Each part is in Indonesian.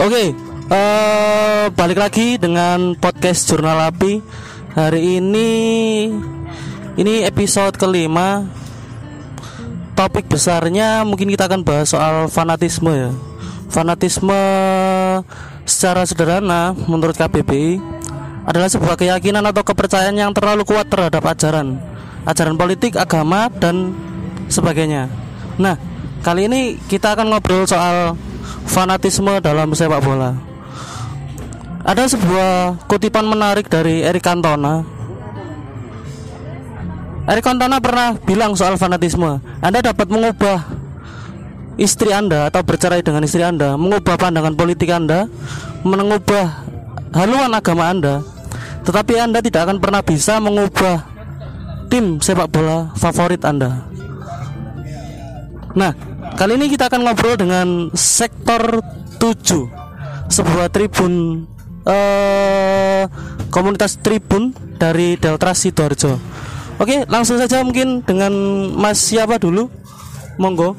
Oke, eh balik lagi dengan podcast Jurnal Api. Hari ini ini episode kelima. Topik besarnya mungkin kita akan bahas soal fanatisme ya. Fanatisme secara sederhana menurut KBBI adalah sebuah keyakinan atau kepercayaan yang terlalu kuat terhadap ajaran, ajaran politik, agama dan sebagainya. Nah, kali ini kita akan ngobrol soal fanatisme dalam sepak bola. Ada sebuah kutipan menarik dari Eric Cantona. Eric Cantona pernah bilang soal fanatisme. Anda dapat mengubah istri Anda atau bercerai dengan istri Anda, mengubah pandangan politik Anda, mengubah haluan agama Anda, tetapi Anda tidak akan pernah bisa mengubah tim sepak bola favorit Anda. Nah, kali ini kita akan ngobrol dengan sektor 7 sebuah tribun eh komunitas tribun dari Delta Sidoarjo. Oke, langsung saja mungkin dengan Mas siapa dulu? Monggo.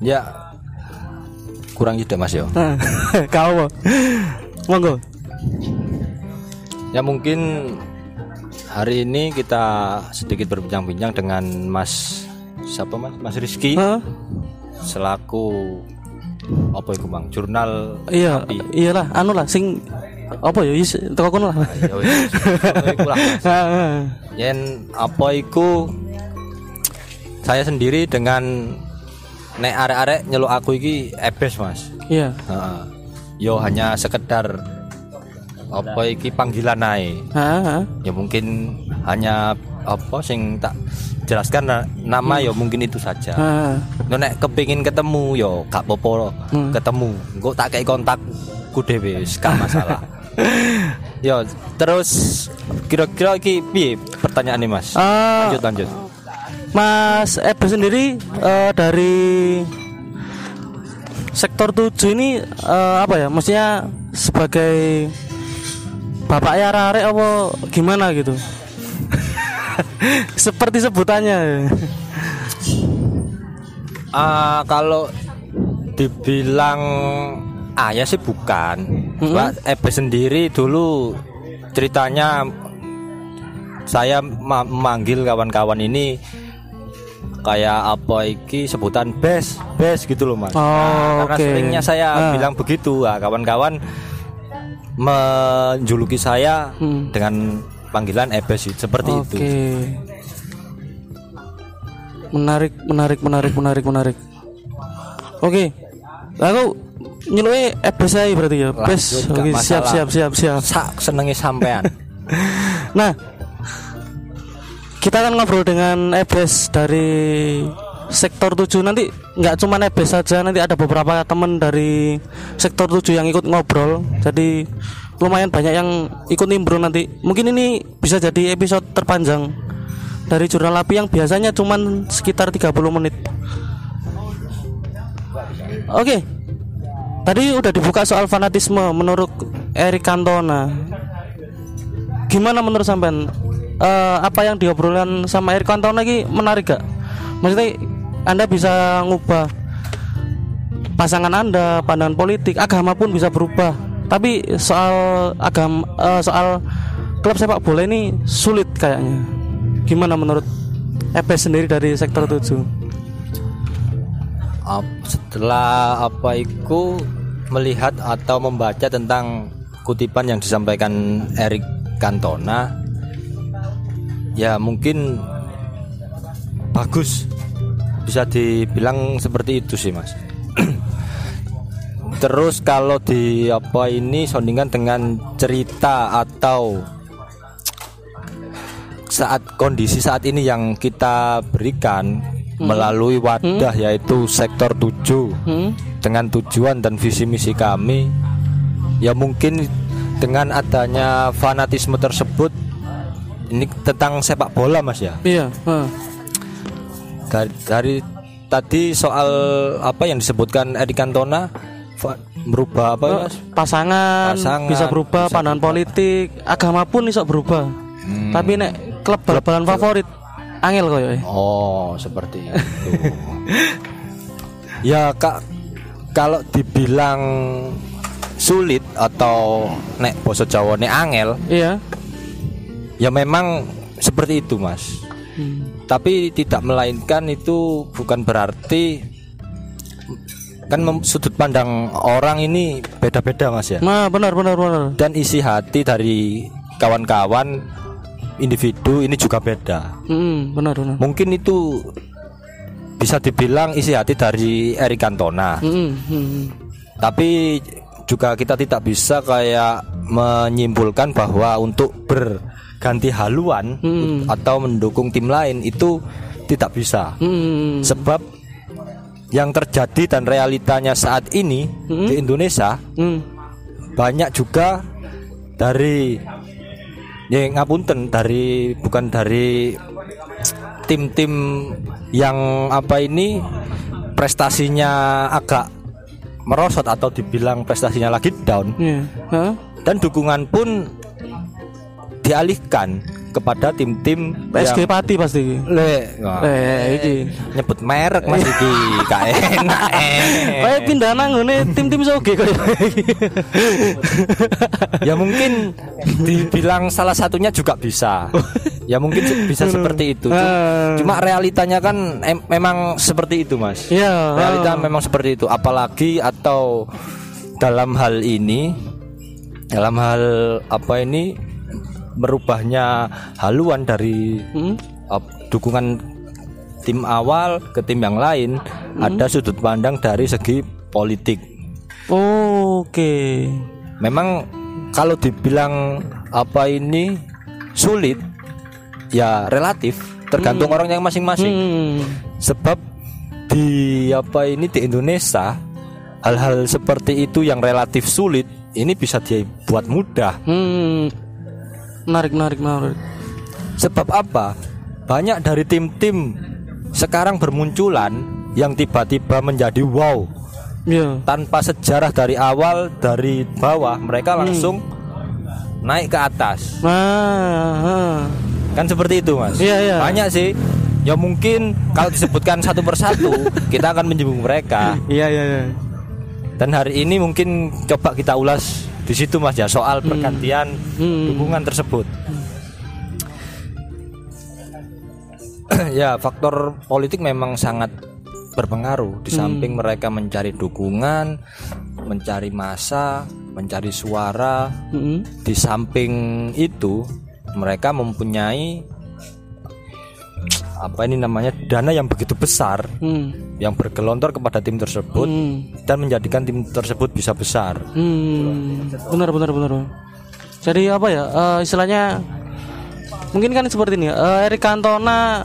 Ya kurang ide mas yo. Nah, Kau. Monggo. Ya mungkin hari ini kita sedikit berbincang-bincang dengan Mas siapa Mas Mas Rizky Hah? selaku apa itu bang jurnal Iya, Api. iyalah anu lah sing apa ya is teko kono lah. Ya wis, Mas. Heeh. Yen apa iku saya sendiri dengan nek arek-arek nyeluk aku iki ebes mas Iya. Heeh. Yo hanya sekedar apa iki panggilan Heeh. ya mungkin hanya apa sing tak jelaskan na- nama ya mungkin itu saja. Heeh. Yo nek kepingin ketemu yo gak popo Hmm. ketemu. Engko tak kei kontak ku dhewe wis gak masalah. Yo terus kira-kira iki piye pertanyaan nih Mas? Ah, lanjut lanjut. Mas Ebe sendiri eh, dari sektor 7 ini eh, apa ya? Maksudnya sebagai bapak ya arek apa gimana gitu? Seperti sebutannya. Ah, kalau dibilang ayah sih bukan Mm-mm. Mbak Ebe sendiri dulu ceritanya saya ma- memanggil kawan-kawan ini kayak apa iki sebutan best best gitu loh mas Oh, Nah, karena seringnya saya Ah. bilang begitu ah, kawan-kawan menjuluki saya Hmm. dengan panggilan ebes seperti Oke. itu Menarik, menarik, menarik, menarik, menarik. Oke. Aku nyeluwe Ebe saya berarti ya. Bes. Oke, siap, masalah. siap, siap, siap. sak senengi sampean Nah, kita akan ngobrol dengan Ebes dari sektor 7 nanti nggak cuma Ebes saja nanti ada beberapa teman dari sektor 7 yang ikut ngobrol. Jadi lumayan banyak yang ikut nimbrung nanti. Mungkin ini bisa jadi episode terpanjang dari jurnal api yang biasanya cuma sekitar 30 menit. Oke. Tadi udah dibuka soal fanatisme menurut Eric Cantona. Gimana menurut sampean Eh, apa yang diobrolkan sama Eric Cantona lagi menarik gak? Maksudnya anda bisa ngubah pasangan anda pandangan politik agama pun bisa berubah. Tapi soal agama eh, soal klub sepak bola ini sulit kayaknya. Gimana menurut EP sendiri dari sektor 7 Ap- setelah apa itu melihat atau membaca tentang kutipan yang disampaikan Eric Cantona ya mungkin bagus. Bisa dibilang seperti itu sih mas. Terus kalau di apa ini soundingan dengan cerita atau saat kondisi saat ini yang kita berikan melalui wadah yaitu sektor 7 hmm? dengan tujuan dan visi misi kami ya mungkin dengan adanya fanatisme tersebut ini tentang sepak bola mas ya iya dari, dari tadi soal apa yang disebutkan Edi Cantona merubah apa ya mas? pasangan, Pasangan, bisa berubah bisa pandangan politik agama pun bisa berubah Tapi nek klub bal-balan favorit angel koyo. Oh, seperti itu. ya, Kak, kalau dibilang sulit atau nek basa Jawa nek angel, Iya. Ya memang seperti itu, Mas. Hmm. Tapi tidak melainkan itu bukan berarti kan mem- sudut pandang orang ini beda-beda, Mas ya. Nah, benar benar benar. Dan isi hati dari kawan-kawan individu ini juga beda. Hmm, benar benar. Mungkin itu bisa dibilang isi hati dari Eric Cantona. Hmm, hmm. Tapi juga kita tidak bisa kayak menyimpulkan bahwa untuk berganti haluan Hmm. atau mendukung tim lain itu tidak bisa. Hmm. Sebab yang terjadi dan realitanya saat ini di Indonesia Hmm. banyak juga dari ya ngapunten dari bukan dari tim-tim yang apa ini prestasinya agak merosot atau dibilang prestasinya lagi down Iya. Hah? dan dukungan pun dialihkan kepada tim-tim PSG yang Pati pasti. le iki. nyebut merek Mas iki gak enak eh. Kayak pindah nang ngene tim-tim soge koyo. ya mungkin dibilang salah satunya juga bisa ya mungkin bisa seperti itu Cuma- Ah. cuma realitanya kan em- memang seperti itu mas Iya. realita ah. memang seperti itu apalagi atau dalam hal ini dalam hal apa ini merubahnya haluan dari Hmm? ap- dukungan tim awal ke tim yang lain ada sudut pandang dari segi politik Oke. Memang kalau dibilang apa ini sulit ya relatif tergantung orangnya masing-masing. Hmm. Sebab di apa ini di Indonesia hal-hal seperti itu yang relatif sulit ini bisa dibuat mudah. Hmm. Menarik, menarik, menarik. Sebab apa? Banyak dari tim-tim sekarang bermunculan yang tiba-tiba menjadi wow Iya. tanpa sejarah dari awal dari bawah mereka langsung naik ke atas. Nah, Kan seperti itu, Mas. Iya, iya. Banyak sih. Ya mungkin kalau disebutkan satu persatu kita akan menyinggung mereka. iya iya iya. Dan hari ini mungkin coba kita ulas di situ Mas ya soal pergantian Hmm. dukungan tersebut. ya, faktor politik memang sangat berpengaruh di samping mereka mencari dukungan, mencari masa, mencari suara. Hmm. Di samping itu mereka mempunyai apa ini namanya dana yang begitu besar Hmm. yang bergelontor kepada tim tersebut Hmm. dan menjadikan tim tersebut bisa besar. Hmm, benar benar benar. Jadi apa ya? eh, istilahnya mungkin kan seperti ini. ya, eh, Eric Cantona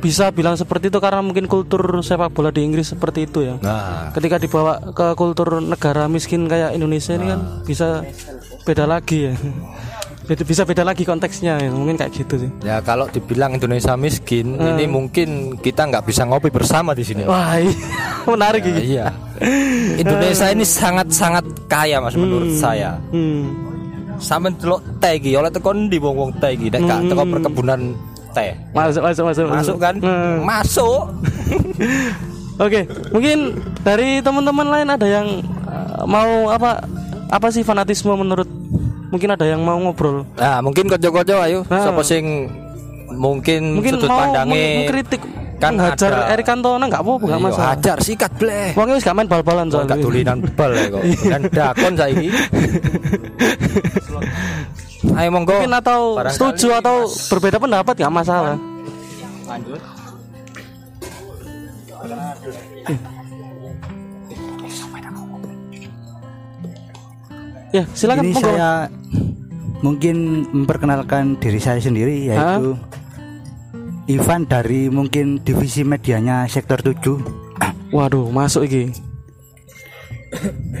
bisa bilang seperti itu karena mungkin kultur sepak bola di Inggris seperti itu ya. Nah, Ketika dibawa ke kultur negara miskin kayak Indonesia ini kan bisa beda lagi ya. Beda- bisa beda lagi konteksnya ya. Mungkin kayak gitu sih. ya kalau dibilang Indonesia miskin, ini mungkin kita nggak bisa ngopi bersama di sini. Wah, iya. menarik ini. iya. Indonesia ini sangat-sangat kaya mas menurut saya. Hmm. Sampai delok teh iki oleh tekon di wong-wong teh iki nek gak teko perkebunan teh. Masuk masuk masuk Masuk kan? Hmm. Masuk. Oke, mungkin dari teman-teman lain ada yang uh, mau apa apa sih fanatisme menurut mungkin ada yang mau ngobrol. Nah, mungkin kocok-kocok ayo Ah. sapa sing mungkin, Mungkin sudut mau pandangnya meng- mengkritik kan menghajar ada. Eric Cantona enggak apa-apa enggak Iya, masalah. hajar sikat bleh. Wong wis gak main bal-balan soalnya. gak tulinan bal ya kok. Dan dakon saiki. Ayo monggo. Mungkin atau Barangkali setuju atau berbeda pendapat enggak masalah. lanjut. Ya, silakan Ini monggo. saya mungkin memperkenalkan diri saya sendiri yaitu Ivan dari mungkin divisi medianya sektor 7 Waduh, masuk iki.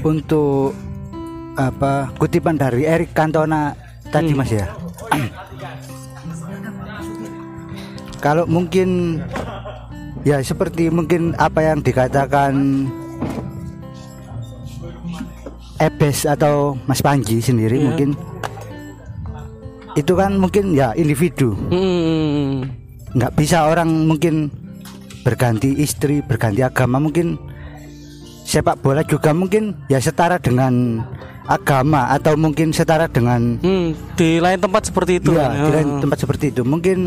untuk apa kutipan dari Eric Cantona tadi Mas ya. Kalau mungkin ya seperti mungkin apa yang dikatakan Ebes atau Mas Panji sendiri Iya. mungkin itu kan mungkin ya individu Hmm. nggak bisa orang mungkin berganti istri berganti agama mungkin sepak bola juga mungkin ya setara dengan agama atau mungkin setara dengan Hmm, di lain tempat seperti itu. Iya, kan? di lain tempat seperti itu. Mungkin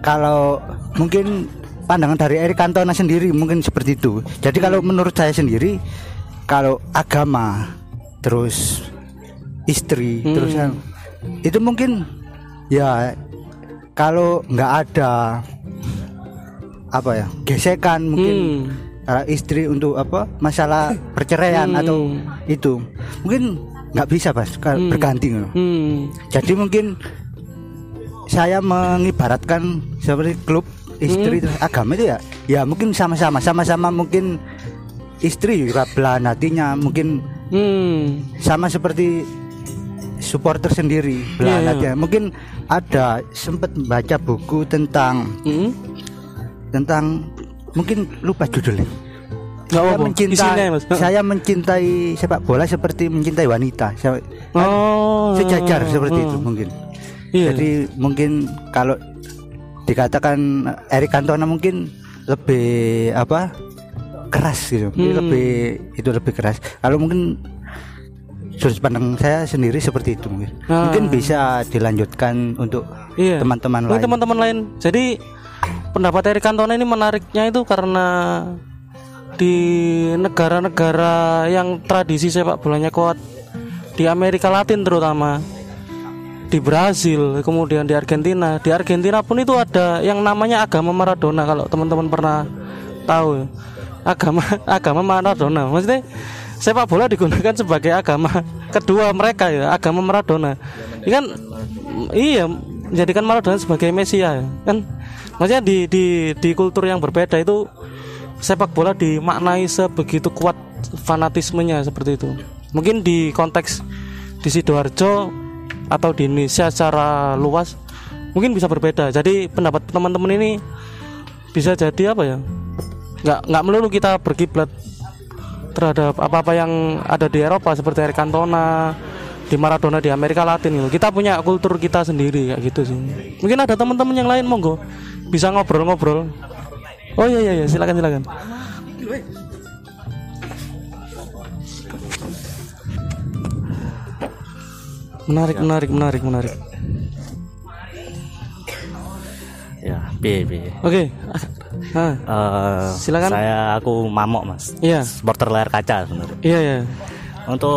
kalau mungkin pandangan dari Erik Cantona sendiri mungkin seperti itu. Jadi kalau menurut saya sendiri kalau agama terus istri Hmm. terus itu mungkin ya kalau nggak ada apa ya gesekan mungkin Hmm. istri untuk apa masalah perceraian Hmm. atau itu mungkin nggak bisa pas berganti gitu. Hmm. Jadi mungkin saya mengibaratkan seperti klub istri Hmm. terus agama itu ya ya mungkin sama-sama sama-sama mungkin istri juga belahan hatinya mungkin Hmm. sama seperti supporter sendiri belahan iya. hatinya mungkin ada sempat baca buku tentang Hmm. tentang mungkin lupa judulnya Nggak saya mencintai Isinya, Mas. saya mencintai sepak bola seperti mencintai wanita saya, Oh. sejajar seperti oh. itu mungkin Iya. Jadi mungkin kalau dikatakan Erik Cantona mungkin lebih apa keras gitu, Hmm. lebih itu lebih keras. Kalau mungkin sudut pandang saya sendiri seperti itu mungkin. Ah. Mungkin bisa dilanjutkan untuk Iya. teman-teman lain. teman-teman lain. Jadi pendapat Erik Cantona ini menariknya itu karena di negara-negara yang tradisi sepak bolanya kuat di Amerika Latin terutama di Brasil kemudian di Argentina di Argentina pun itu ada yang namanya agama Maradona kalau teman-teman pernah tahu. Agama agama Maradona. Maksudnya sepak bola digunakan sebagai agama kedua mereka ya agama Maradona. Ini kan iya menjadikan Maradona sebagai Mesia kan? Maksudnya di di di kultur yang berbeda itu sepak bola dimaknai sebegitu kuat fanatismenya seperti itu. Mungkin di konteks di sidoarjo atau di Indonesia secara luas mungkin bisa berbeda. Jadi pendapat teman-teman ini bisa jadi apa ya nggak nggak melulu kita berkiblat terhadap apa-apa yang ada di Eropa seperti Eric Cantona di Maradona di Amerika Latin gitu. Kita punya kultur kita sendiri kayak gitu sih. Mungkin ada teman-teman yang lain monggo bisa ngobrol-ngobrol. Oh iya iya iya silakan silakan. Menarik menarik menarik menarik. Ya, piye piye. Oke. Ah, Eh, Silakan. Saya aku mamok mas. Iya. Supporter layar kaca sebenarnya. iya iya. Untuk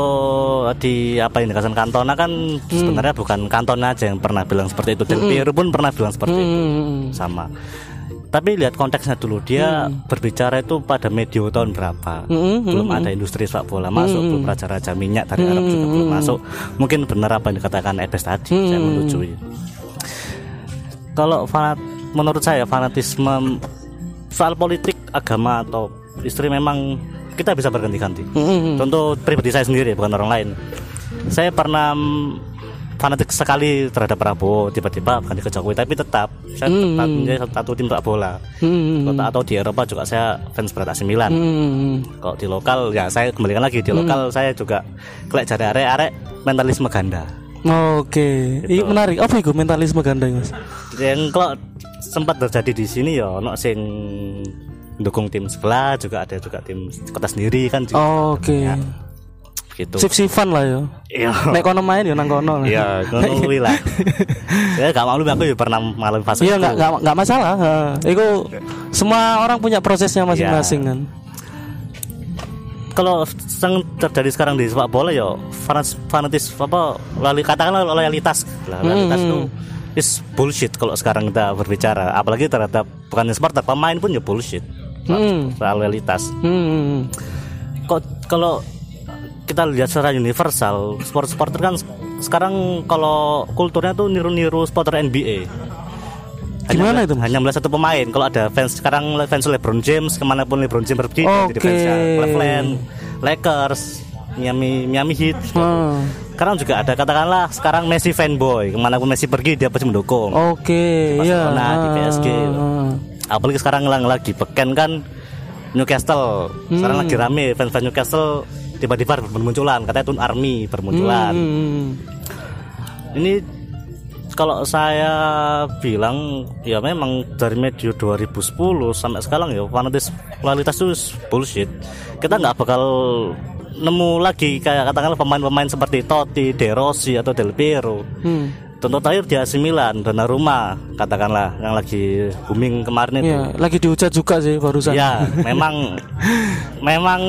di apa yang dikatakan Kantona kan Hmm. sebenarnya bukan Kantona aja yang pernah bilang seperti itu. Del Piero pun pernah bilang seperti itu. Hmm, Sama. Tapi lihat konteksnya dulu dia berbicara itu pada medio tahun berapa. Hmm, belum ada industri sepak bola masuk, belum raja-raja minyak dari Arab juga belum masuk. Mungkin benar apa yang dikatakan Ebes tadi, saya menyetujui. Kalau fanat, menurut saya fanatisme soal politik, agama atau istri memang kita bisa berganti-ganti. hmm, Contoh pribadi saya sendiri bukan orang lain. Saya pernah mm, fanatik sekali terhadap Prabowo tiba-tiba ganti ke Jokowi tapi tetap saya tetap menjadi satu, tim sepak bola. Hmm, Kota atau di Eropa juga saya fans berat AC Milan. hmm. Kalau di lokal ya saya kembalikan lagi di lokal saya juga kelek cari arek-arek mentalisme ganda. Oke, ini menarik. Apa itu mentalisme ganda, Mas? Yang kalau sempat terjadi di sini ya ono sing dukung tim sebelah juga ada juga tim kota sendiri kan juga Oke. gitu. Sif-sifan lah ya. Iya. Nek kono main ya nang kono. Iya, ngono kuwi lah. Ya gak maklum aku ya pernah mengalami fase Iya itu. nggak nggak nggak masalah. Heeh. Itu semua orang punya prosesnya masing-masing kan. Kalau yang terjadi sekarang di sepak bola ya fanatis, fanatis apa lali katakanlah loyalitas. Lah, Loyalitas itu is bullshit kalau sekarang kita berbicara, apalagi terhadap bukan supporter, pemain pun ya bullshit. Hmm. Soal loyalitas. Hmm. Kok kalau kita lihat secara universal, sport supporter kan sekarang kalau kulturnya tuh niru-niru supporter NBA. Gimana itu, Mas? Hanya melihat satu pemain. Kalau ada fans sekarang fans LeBron James ke mana pun LeBron James pergi dia jadi fansnya Cleveland, Lakers, Miami Miami Heat. Ah. Sekarang juga ada katakanlah sekarang Messi fanboy ke mana pun Messi pergi dia pasti mendukung. Oke, iya. Barcelona, di PSG. Ah. Apalagi sekarang lang lagi beken kan Newcastle. Sekarang Hmm. lagi rame fans-fans Newcastle tiba-tiba bermunculan katanya Tun Army bermunculan. Hmm. Ini kalau saya bilang ya memang dari medio 2010 sampai sekarang ya fanatis kualitas itu bullshit. Kita nggak bakal nemu lagi kayak katakanlah pemain-pemain seperti Totti, De Rossi atau Del Piero. Hmm. Contoh terakhir di AC Milan, Donnarumma katakanlah yang lagi booming kemarin itu. Ya, lagi dihujat juga sih barusan. Ya, memang memang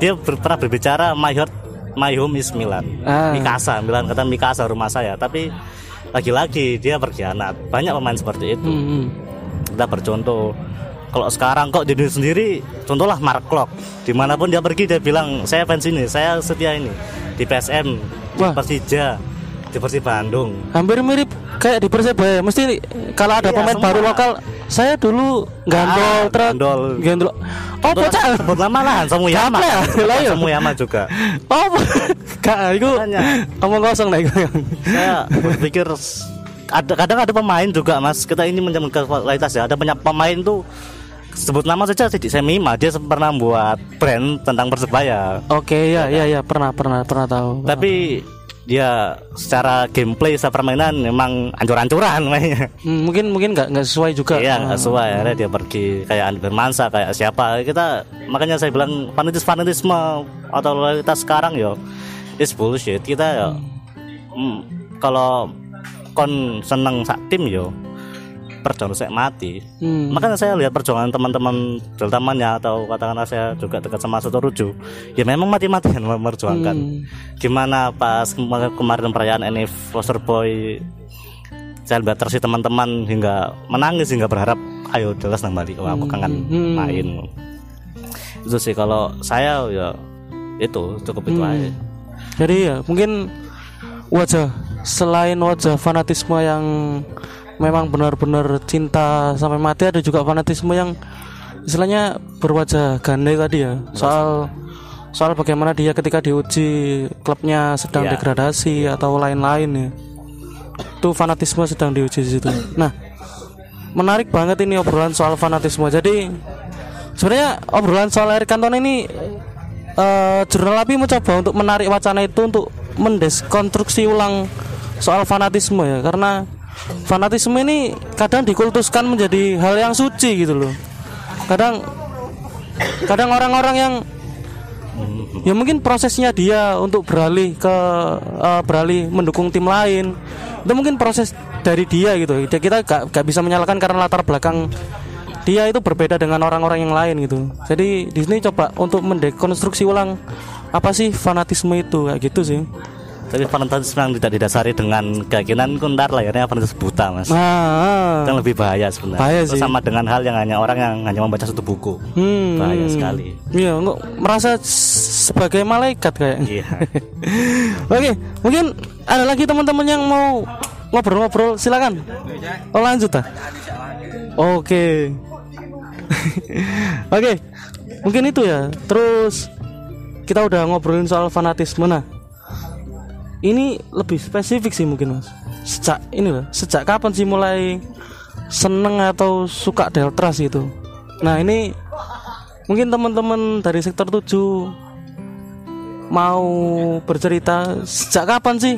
dia ber- pernah berbicara my heart my home is Milan. Ah. Mikasa, Milan kata Mikasa rumah saya, tapi lagi-lagi dia berkhianat. Banyak pemain seperti itu. Hmm, hmm. Kita bercontoh kalau sekarang kok di Indonesia sendiri contohlah Mark Klok di mana pun dia pergi dia bilang saya fans ini saya setia ini di PSM di Wah. Persija di Persib Bandung Hampir mirip kayak di Persebaya. Mesti kalau ada Iya, pemain semua. baru lokal, saya dulu gandol Ah, truk, gandol. gandol. Oh, bocah. sebut nama lah Hansa Muyama Gaple ya? Lah, iya. Muyama juga Oh, kak, itu Makanya. omong kosong nih. saya berpikir ada kadang ada pemain juga mas kita ini menjamin kualitas ya ada banyak pemain tuh sebut nama saja Sidik Semima dia pernah buat brand tentang persebaya Oke, ya, ya, ya, pernah, pernah, pernah tahu. tapi dia secara gameplay secara permainan memang ancur-ancuran mainnya. Hmm, mungkin, mungkin nggak nggak sesuai juga. iya nggak sesuai. Akhirnya dia pergi kayak Andi Firmansyah kayak siapa. Kita makanya saya bilang fanatis fanatisme atau loyalitas sekarang yo is bullshit. Kita ya hmm, kalau kon seneng sak tim yo perjuangan saya mati Hmm. makanya saya lihat perjuangan teman-teman temannya atau katakanlah saya juga dekat sama Sotorujo ya memang mati-matian memperjuangkan Hmm. gimana pas kema- kemarin perayaan NF Foster Boy saya lihat terus teman-teman hingga menangis hingga berharap ayo jelas nang balik aku kangen Hmm. main itu sih kalau saya ya itu cukup itu Hmm. aja Jadi ya mungkin wajah selain wajah fanatisme yang memang benar-benar cinta sampai mati. Ada juga fanatisme yang istilahnya berwajah ganda tadi ya. Soal soal bagaimana dia ketika diuji klubnya sedang Iya. degradasi atau lain-lain ya. Itu fanatisme sedang diuji di situ. Nah menarik banget ini obrolan soal fanatisme. Jadi sebenarnya obrolan soal Eric Cantona ini eh jurnal api mencoba untuk menarik wacana itu untuk mendeskonstruksi ulang soal fanatisme ya. Karena fanatisme ini kadang dikultuskan menjadi hal yang suci gitu loh. Kadang kadang orang-orang yang ya mungkin prosesnya dia untuk beralih ke eh, beralih mendukung tim lain. Itu mungkin proses dari dia gitu. Kita gak, gak bisa menyalahkan karena latar belakang dia itu berbeda dengan orang-orang yang lain gitu. Jadi di sini coba untuk mendekonstruksi ulang apa sih fanatisme itu? Kayak gitu sih tapi fanatisme yang tidak didasari dengan keyakinan itu ntar lahirnya fanatisme buta mas nah itu yang lebih bahaya sebenarnya Bahaya Itu sih. sama dengan hal yang hanya orang yang hanya membaca satu buku hmm, bahaya sekali iya nggak merasa sebagai malaikat kayaknya iya Oke, mungkin ada lagi teman-teman yang mau ngobrol-ngobrol, silakan. Oh lanjut ah. Oke. Oke, mungkin itu ya. Terus kita udah ngobrolin soal fanatisme. Nah, ini lebih spesifik sih mungkin mas. Sejak ini loh, sejak kapan sih mulai seneng atau suka Deltras itu? Nah ini mungkin teman-teman dari sektor 7 mau bercerita sejak kapan sih?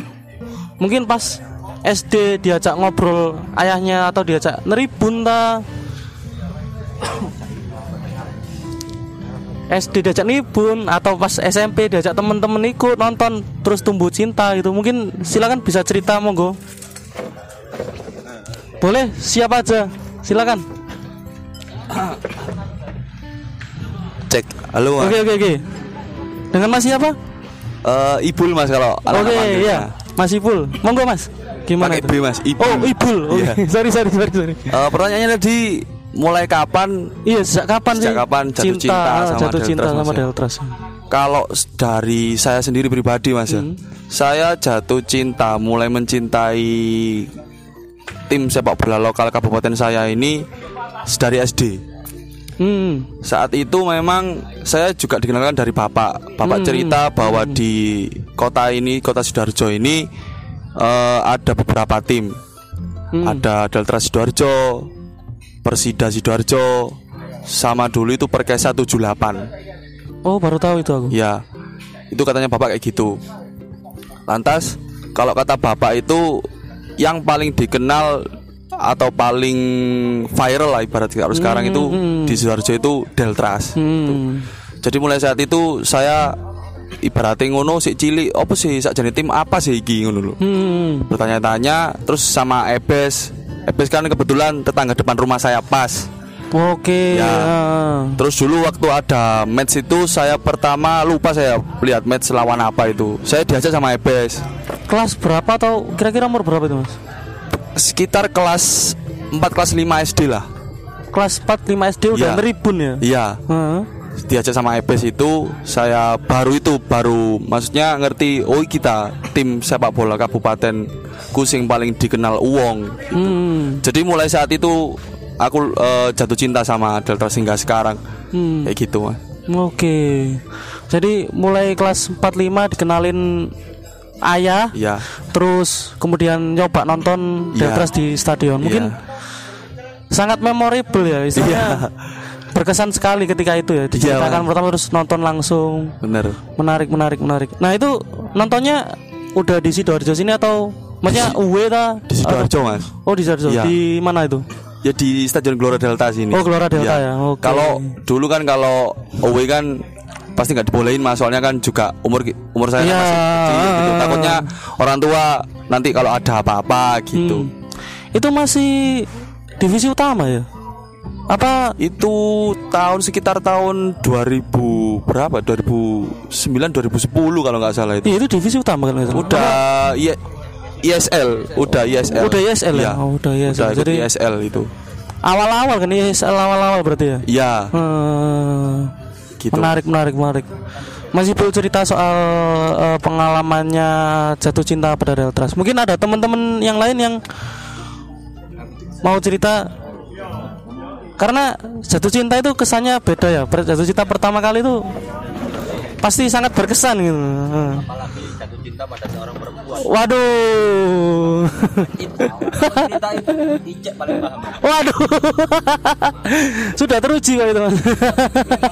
Mungkin pas SD diajak ngobrol ayahnya atau diajak neribun ta? SD diajak nibun atau pas SMP diajak temen-temen ikut nonton terus tumbuh cinta gitu mungkin silakan bisa cerita monggo boleh siapa aja silakan Cek. Halo oke oke oke dengan mas siapa Eh, Ibul Mas kalau Oke, panggilnya. iya. Mas Ipul. Monggo, Mas. Gimana Pakai? B, Mas. Ibul. Oh, Ibul. Oke. Iya. sorry, sorry, sorry, sorry. Eh, pertanyaannya tadi mulai kapan Iya, sejak kapan Sejak sih? kapan jatuh cinta ah, sama jatuh cinta Deltras, sama Mas, ya? Deltras. kalau dari saya sendiri pribadi Mas ya. Hmm. Saya jatuh cinta mulai mencintai tim sepak bola lokal kabupaten saya ini dari SD. Hmm. Saat itu memang saya juga dikenalkan dari bapak. Bapak Hmm. cerita bahwa di kota ini, kota Sidoarjo ini eh, ada beberapa tim. Hmm. Ada Delta Sidoarjo, Persida Sidoarjo, sama dulu itu Perkesa 78. Oh, baru tahu itu aku. Ya, itu katanya bapak kayak gitu. Lantas kalau kata bapak itu yang paling dikenal atau paling viral lah ibarat kalau sekarang itu di Sidoarjo itu Deltras. Hmm. Jadi mulai saat itu saya ibaratnya ngono si cilik apa sih sak jenis tim apa sih iki ngono lho. Hmm. Bertanya-tanya terus sama Ebes. Ebes kan kebetulan tetangga depan rumah saya pas. Oke. Ya. ah. Terus dulu waktu ada match itu saya pertama lupa saya lihat match lawan apa itu. Saya diajak sama Ebes. Kelas berapa atau kira-kira umur berapa itu, Mas? Sekitar kelas 4 kelas 5 SD lah. Kelas 4 5 SD udah Iya. neribun ya? Iya. Heeh. Diajak sama Ebes itu saya baru itu baru maksudnya ngerti oh kita tim sepak bola kabupaten Kusing paling dikenal uang Hmm. jadi mulai saat itu aku eh, jatuh cinta sama Delta hingga sekarang Hmm. kayak gitu Mas. Oke. Jadi mulai kelas 45 dikenalin ayah, Iya terus kemudian nyoba nonton Iya. Deltras di stadion. Mungkin Iya. sangat memorable ya istilahnya. Iya. Berkesan sekali ketika itu ya diceritakan Iya. pertama terus nonton langsung. bener Menarik, menarik, menarik. Nah, itu nontonnya udah di Sidoarjo sini atau maksudnya UW ta? di Sidoarjo Mas Oh, di Sidoarjo. Iya. Di mana itu? ya di Stadion Gelora Delta sini Oh, Gelora Delta ya, oke. kalau dulu kan kalau away kan pasti nggak dibolehin mas soalnya kan juga umur umur saya Iya. masih kecil gitu. takutnya orang tua nanti kalau ada apa-apa gitu Hmm. Itu masih divisi utama ya? Apa itu tahun sekitar tahun 2000 berapa 2009 2010 kalau nggak salah itu Iya, itu divisi utama kan? udah I- ISL udah ISL Udah ISL ya? Iya. Oh, udah ISL. ikut Jadi- ISL itu Awal-awal kan ISL awal-awal berarti ya? iya Hmm, gitu Menarik, menarik, menarik. Masih perlu cerita soal eh, pengalamannya jatuh cinta pada Deltras. Mungkin ada teman-teman yang lain yang mau cerita karena jatuh cinta itu kesannya beda ya. Jatuh cinta pertama kali itu pasti sangat berkesan gitu. Apalagi jatuh cinta pada seorang perempuan Waduh. kita itu ijek paling paham Waduh. Sudah teruji kok itu, Mas.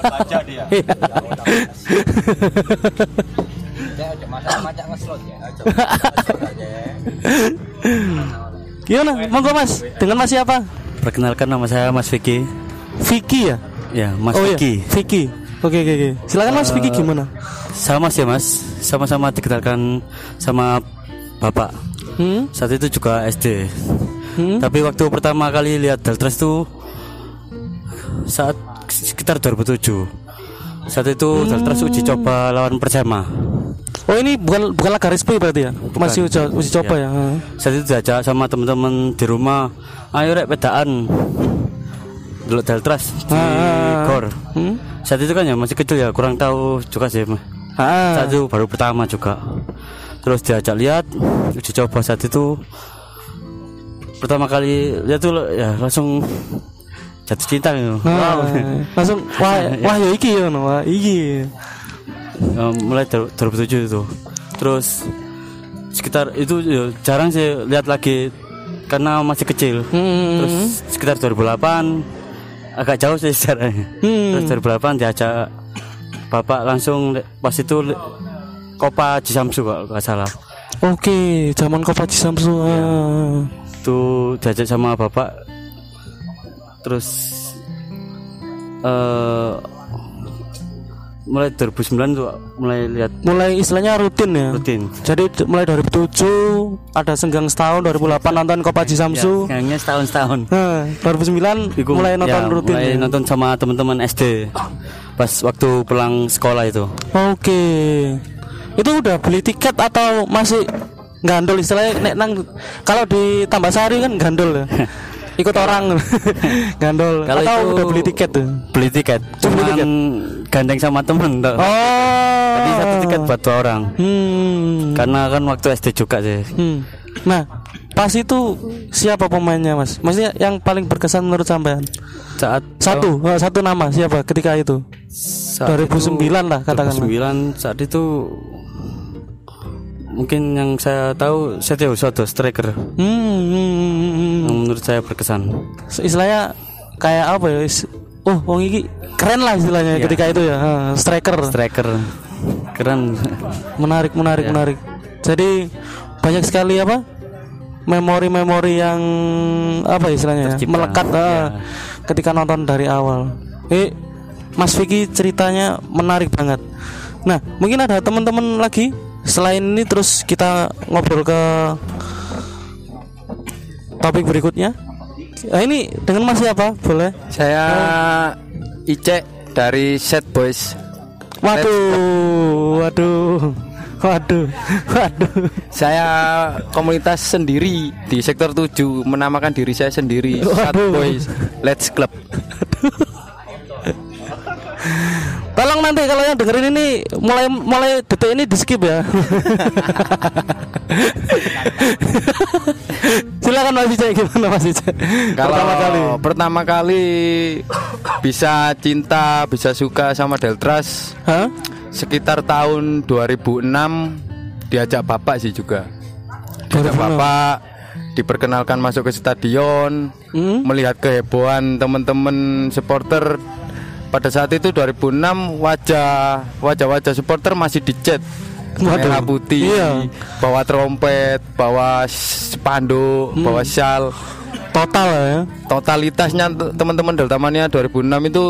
baca dia Iya. ya ya aja Gimana? Monggo Mas. Dengan Mas siapa? Perkenalkan nama saya Mas Vicky. Vicky ya? Ya, Mas oh Vicky. iya, Vicky. Oke oke oke. Silakan Mas Vicky gimana? Sama sih Mas, sama-sama dikenalkan sama Bapak. Hmm? Saat itu juga SD. Hmm? Tapi waktu pertama kali lihat Deltras itu saat sekitar 2007. Saat itu Deltras uji coba lawan Persema. Oh ini bukan bukan laga resmi berarti ya? Masih uji, uji coba ya? Iya. Saat itu diajak sama teman-teman di rumah, ayo rek pedaan. Dulu Deltras di Ah. Gor. Hmm? Saat itu kan ya masih kecil ya, kurang tahu juga sih. Ah. Saat itu baru pertama juga. Terus diajak lihat, uji coba saat itu pertama kali lihat tuh ya langsung jatuh cinta gitu. Ah, Wow. langsung wah wah ya iki ya no, wah iki. Ya, mulai dari 2007 itu. Terus sekitar itu ya, jarang sih lihat lagi karena masih kecil. Hmm. Terus sekitar 2008 agak jauh sih sejarahnya. Hmm. Terus 2008 diajak bapak langsung pas itu Kopa Jisamsu kalau nggak salah. Oke, zaman Kopaci Samsu. Ah. Itu diajak sama bapak. Terus eh mulai 2009 tuh mulai lihat Mulai istilahnya rutin ya. rutin. Jadi mulai 2007 ada senggang setahun 2008 nonton Kopaci Samsu. Ya, kayaknya setahun setahun. Nah, 2009 Iku- mulai nonton ya, rutin. mulai ya? nonton sama teman-teman SD pas waktu pulang sekolah itu Oke. Itu udah beli tiket atau masih gandol istilahnya nek nang kalau di Tambah Sari kan gandol ya. Ikut orang gandol Kalau atau itu- udah beli tiket tuh. beli tiket cuman tiket? gandeng sama temen toh. Oh. Jadi satu tiket buat dua orang Hmm. karena kan waktu SD juga sih Hmm. Nah, pas itu siapa pemainnya, Mas? Maksudnya yang paling berkesan menurut sampean? saat Satu, oh, satu nama siapa ketika itu? saat 2009 lah katakanlah. 2009 saat itu mungkin yang saya tahu Setio Usodo striker. Hmm, yang menurut saya berkesan. Istilahnya kayak apa ya? Oh wong iki keren lah istilahnya Iya. ketika itu ya. Striker. Striker. Keren. Menarik menarik Iya. menarik. Jadi banyak sekali apa? Memori-memori yang apa istilahnya ya, melekat eh, Ya. ketika nonton dari awal. Eh, Mas Vicky ceritanya menarik banget. Nah, mungkin ada teman-teman lagi selain ini terus kita ngobrol ke topik berikutnya. Nah, ini dengan Mas siapa? Boleh? Saya Ice dari Set Boys. Waduh, waduh, waduh, waduh. Saya komunitas sendiri di sektor 7 menamakan diri saya sendiri Set Waduh. Boys Let's Club. Tolong nanti kalau yang dengerin ini mulai mulai detik ini di skip ya. Silakan Mas Ijek gimana Mas Ijek? Kalau Pertama kali. pertama kali bisa cinta, bisa suka sama Deltras Hah? sekitar tahun 2006 diajak bapak sih juga. Diajak 2006. bapak diperkenalkan masuk ke stadion, Hmm? melihat kehebohan teman-teman supporter pada saat itu 2006 wajah wajah-wajah supporter masih dicat Waduh, merah putih iya. bawa trompet bawa spanduk Hmm. bawa syal Total ya. totalitasnya teman-teman Delta Mania 2006 itu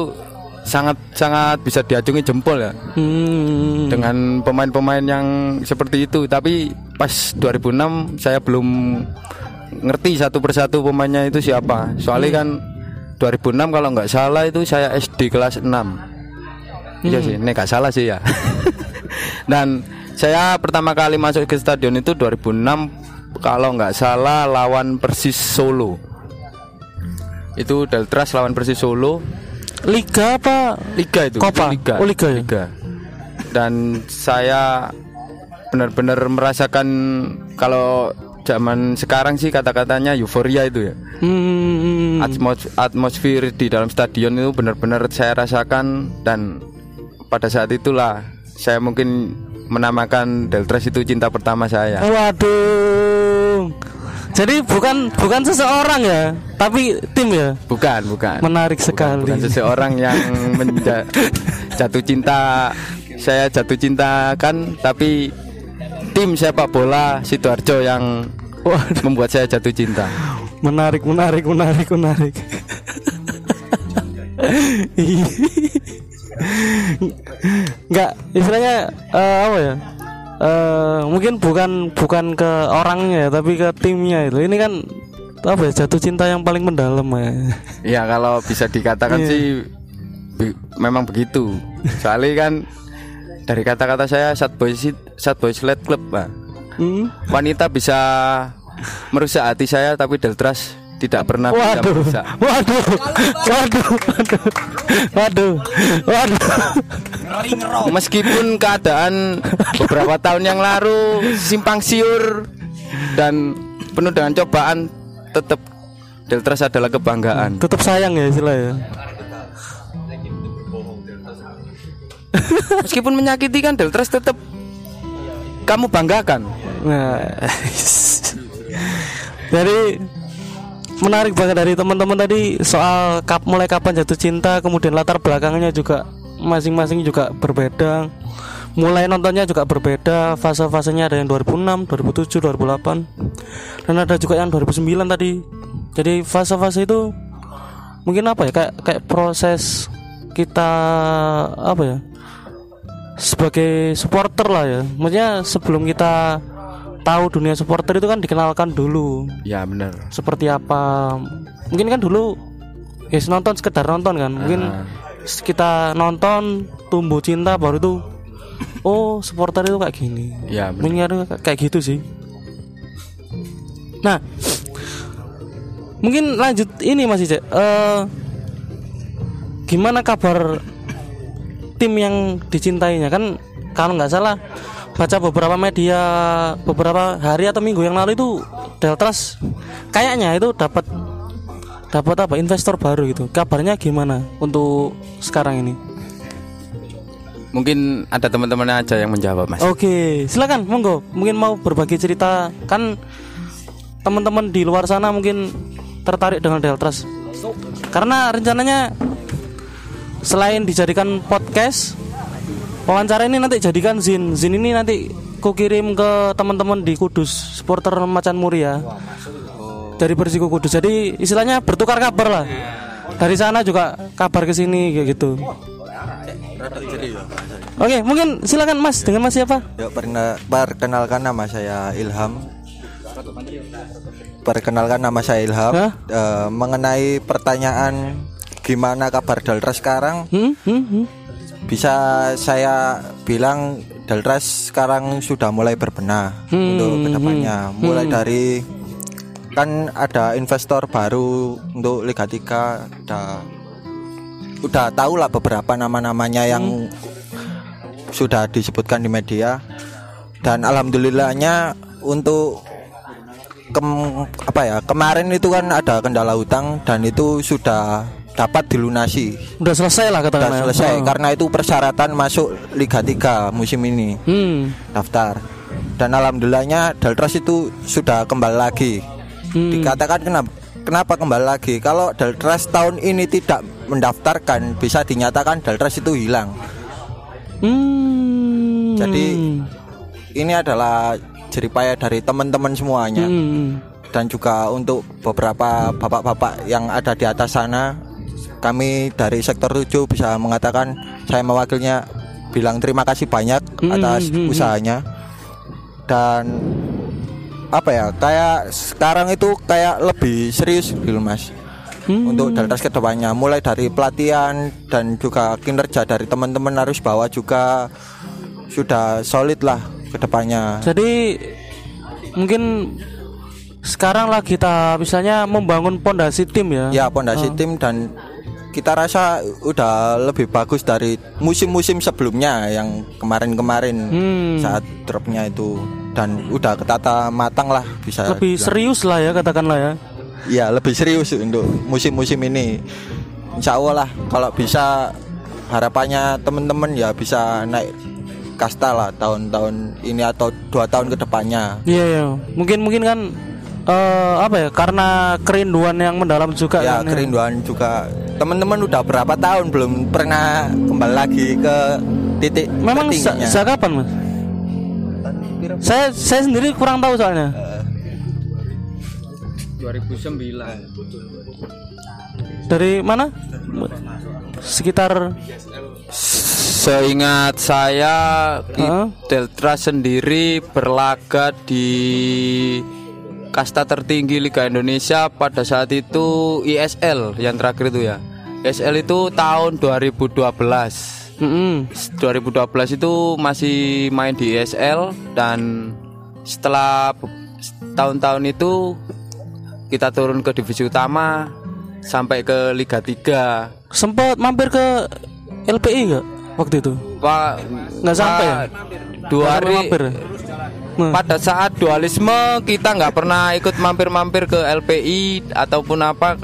sangat sangat bisa diacungi jempol ya Hmm. dengan pemain-pemain yang seperti itu tapi pas 2006 saya belum ngerti satu persatu pemainnya itu siapa soalnya kan 2006 kalau nggak salah itu saya SD kelas 6 iya sih ini nggak salah sih ya dan saya pertama kali masuk ke stadion itu 2006 kalau nggak salah lawan Persis Solo itu Deltras lawan Persis Solo Liga apa? Liga itu, Copa? Liga. Oh, Liga ya? Dan saya benar-benar merasakan kalau zaman sekarang sih kata-katanya euforia itu ya. Hmm. Atmos- atmosfer di dalam stadion itu benar-benar saya rasakan dan pada saat itulah saya mungkin menamakan Deltras itu cinta pertama saya. Waduh. Jadi bukan bukan seseorang ya, tapi tim ya. Bukan, bukan. Menarik Bukan- sekali. Bukan seseorang yang menja- jatuh cinta saya jatuh cinta kan tapi tim sepak bola Sidoarjo yang Waduh. membuat saya jatuh cinta. Menarik, menarik, menarik, menarik. Enggak, istilahnya eh, apa ya? Eh, mungkin bukan bukan ke orangnya tapi ke timnya itu. Ini kan apa ya? Jatuh cinta yang paling mendalam ya. Ya kalau bisa dikatakan Iya. sih be- memang begitu. Soalnya kan dari kata-kata saya Sad Boys Sad Boys Let Club, Pak. Hmm? Wanita bisa merusak hati saya tapi Deltras tidak pernah bisa Waduh, merusak. waduh, waduh, waduh, waduh, waduh. Meskipun keadaan beberapa tahun yang lalu simpang siur dan penuh dengan cobaan, tetap Deltras adalah kebanggaan. Tetap sayang ya istilahnya. Meskipun menyakiti kan Deltras tetap kamu banggakan. Nah, jadi menarik banget dari teman-teman tadi soal kap mulai kapan jatuh cinta, kemudian latar belakangnya juga masing-masing juga berbeda. Mulai nontonnya juga berbeda, fase-fasenya ada yang 2006, 2007, 2008, dan ada juga yang 2009 tadi. Jadi fase-fase itu mungkin apa ya kayak kayak proses kita apa ya sebagai supporter lah ya maksudnya sebelum kita tahu dunia supporter itu kan dikenalkan dulu. Ya benar. seperti apa? Mungkin kan dulu ya nonton sekedar nonton kan. Mungkin Ah. kita nonton tumbuh cinta baru itu oh supporter itu kayak gini. Ya benar. kayak gitu sih. Nah mungkin lanjut ini masih cek Eh, gimana kabar tim yang dicintainya? Kan kalau nggak salah baca beberapa media beberapa hari atau minggu yang lalu itu Deltras kayaknya itu dapat dapat apa investor baru gitu kabarnya gimana untuk sekarang ini Mungkin ada teman-teman aja yang menjawab, Mas. Oke, silakan monggo. Mungkin mau berbagi cerita kan teman-teman di luar sana mungkin tertarik dengan Deltras. Karena rencananya selain dijadikan podcast, wawancara ini nanti jadikan zin. Zin ini nanti ku kirim ke teman-teman di Kudus, supporter Macan Muria. Dari Persiko Kudus. Jadi istilahnya bertukar kabar lah. Dari sana juga kabar ke sini kayak gitu. Oke, mungkin silakan Mas dengan Mas siapa? Ya, perna- perkenalkan nama saya Ilham. Perkenalkan nama saya Ilham. Hah? Eh, mengenai pertanyaan gimana kabar Dalras sekarang, Hmm? Hmm? hmm. Bisa saya bilang Dalras sekarang sudah mulai berbenah Hmm, untuk ke depannya. Mulai dari kan ada investor baru untuk Liga 3 udah udah tahu lah beberapa nama-namanya yang sudah disebutkan di media. Dan alhamdulillahnya untuk kem- apa ya kemarin itu kan ada kendala hutang dan itu sudah dapat dilunasi Udah selesai lah sudah katakanlah. selesai Oh. karena itu persyaratan masuk Liga 3 musim ini Hmm. daftar dan alhamdulillahnya Daltras itu sudah kembali lagi Hmm. dikatakan kenapa kenapa kembali lagi kalau Daltras tahun ini tidak mendaftarkan bisa dinyatakan Daltras itu hilang Hmm. jadi ini adalah jeripaya dari teman-teman semuanya Hmm. dan juga untuk beberapa bapak-bapak yang ada di atas sana kami dari sektor 7 bisa mengatakan saya mewakilnya bilang terima kasih banyak Hmm, atas hmm, hmm. usahanya dan apa ya kayak sekarang itu kayak lebih serius gitu mas Hmm. untuk Daltas ke depannya mulai dari pelatihan dan juga kinerja dari teman-teman harus bawa juga sudah solid lah ke depannya Jadi mungkin sekarang lah kita misalnya membangun pondasi tim ya. ya pondasi tim dan kita rasa udah lebih bagus dari musim-musim sebelumnya yang kemarin-kemarin Hmm. saat dropnya itu dan udah ketata matang lah bisa Lebih bilang. serius lah ya katakanlah ya. ya lebih serius untuk musim-musim ini Insya Allah lah kalau bisa harapannya teman-teman ya bisa naik kasta lah tahun-tahun ini atau dua tahun ke depannya Iya ya. Mungkin mungkin kan eh, apa ya? Karena kerinduan yang mendalam juga ya kan. ya. kerinduan juga teman-teman udah berapa tahun belum pernah kembali lagi ke titik Memang sejak kapan mas? Saya saya sendiri kurang tahu soalnya. 2009 Dari mana? Sekitar Seingat saya Heeh. Deltra sendiri berlaga di kasta tertinggi Liga Indonesia pada saat itu ISL yang terakhir itu ya. ISL itu tahun 2012. Mm-mm. 2012 itu masih main di ISL dan setelah tahun-tahun itu kita turun ke divisi utama sampai ke Liga 3. sempat mampir ke LPI nggak waktu itu? Pak Nggak sampai ya? Dua hari mampir. Nah, pada saat dualisme kita nggak pernah ikut mampir-mampir ke LPI ataupun apa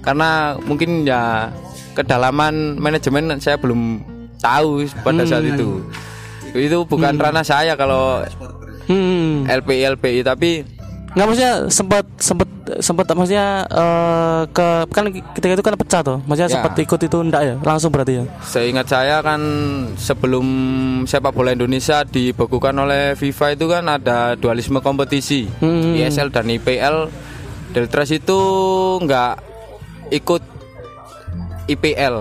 karena mungkin ya kedalaman manajemen saya belum tahu pada saat itu. Itu bukan ranah saya kalau hmm. LPI LPI tapi Nggak maksudnya sempat sempat sempat maksudnya eh, ke kan ketika itu kan pecah tuh. Maksudnya Ya. sempat ikut itu enggak ya? Langsung berarti ya. Seingat saya kan sebelum sepak bola Indonesia dibekukan oleh FIFA itu kan ada dualisme kompetisi Hmm. ISL dan IPL. Deltras itu nggak ikut IPL.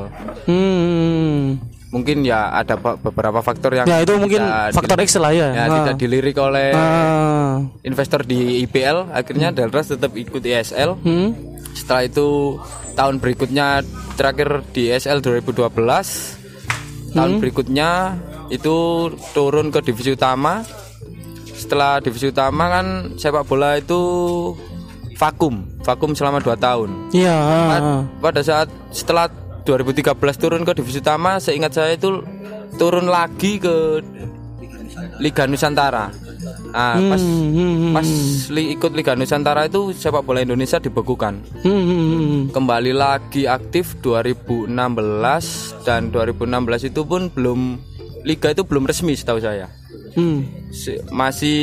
Hmm. Mungkin ya ada be- beberapa faktor yang Ya itu mungkin faktor X lah ya. ya, Nah. tidak dilirik oleh Ah. investor di IPL. Akhirnya Deltras tetap ikut ISL. Hmm. Setelah itu tahun berikutnya terakhir di SL 2012 tahun berikutnya itu turun ke divisi utama setelah divisi utama kan sepak bola itu vakum vakum selama 2 tahun Iya. Pad- ah. pada saat setelah 2013 turun ke divisi utama seingat saya itu turun lagi ke Liga Nusantara Ah, pas Hmm, hmm, hmm. pas li- ikut Liga Nusantara itu sepak bola Indonesia dibekukan Hmm, hmm, hmm. kembali lagi aktif 2016 dan 2016 itu pun belum liga itu belum resmi setahu saya Hmm. Si- masih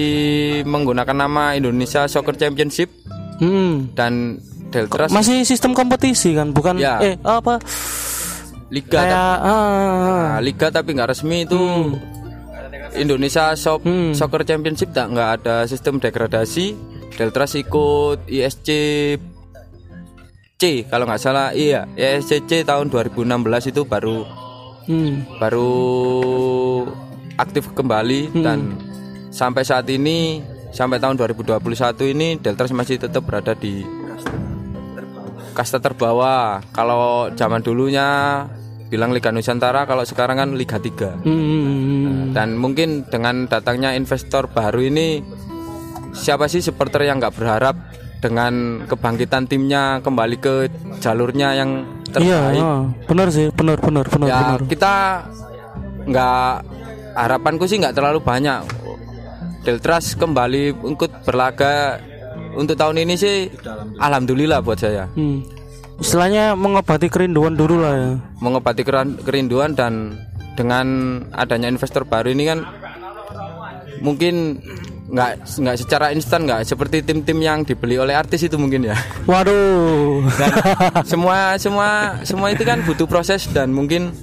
menggunakan nama Indonesia Soccer Championship Hmm. dan Deltras Masih sistem kompetisi kan, bukan Ya. eh apa? Liga kayak tapi, ah, nah, liga tapi nggak resmi itu. Indonesia Shop Hmm. Soccer Championship tak nggak ada sistem degradasi. Deltras ikut ISC C kalau nggak salah. Iya ISCC tahun 2016 itu baru Hmm. baru aktif kembali. Dan sampai saat ini sampai tahun 2021 ini Deltras masih tetap berada di kasta terbawah. Kalau zaman dulunya bilang Liga Nusantara, kalau sekarang kan Liga 3. Hmm. Dan mungkin dengan datangnya investor baru ini siapa sih supporter yang nggak berharap dengan kebangkitan timnya kembali ke jalurnya yang Iya, terbaik? ah, benar sih, benar benar benar ya benar. kita nggak harapanku sih nggak terlalu banyak Deltras kembali ikut berlaga untuk tahun ini sih alhamdulillah buat saya Hmm. Istilahnya mengobati kerinduan dulu lah ya. mengobati kerinduan dan dengan adanya investor baru ini kan mungkin nggak nggak secara instan nggak seperti tim-tim yang dibeli oleh artis itu mungkin ya Waduh. dan semua semua semua itu kan butuh proses dan mungkin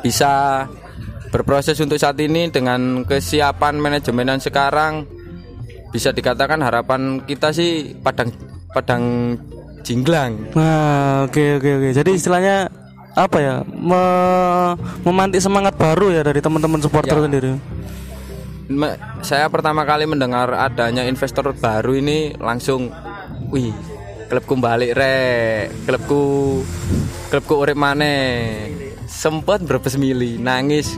bisa berproses untuk saat ini dengan kesiapan manajemen yang sekarang bisa dikatakan harapan kita sih padang padang jinglang Nah, oke oke oke. Jadi istilahnya apa ya? Me- memantik semangat baru ya dari teman-teman supporter Ya. sendiri. Me- saya pertama kali mendengar adanya investor baru ini langsung wih klubku balik re klubku klubku urip maneh sempet berbes mili nangis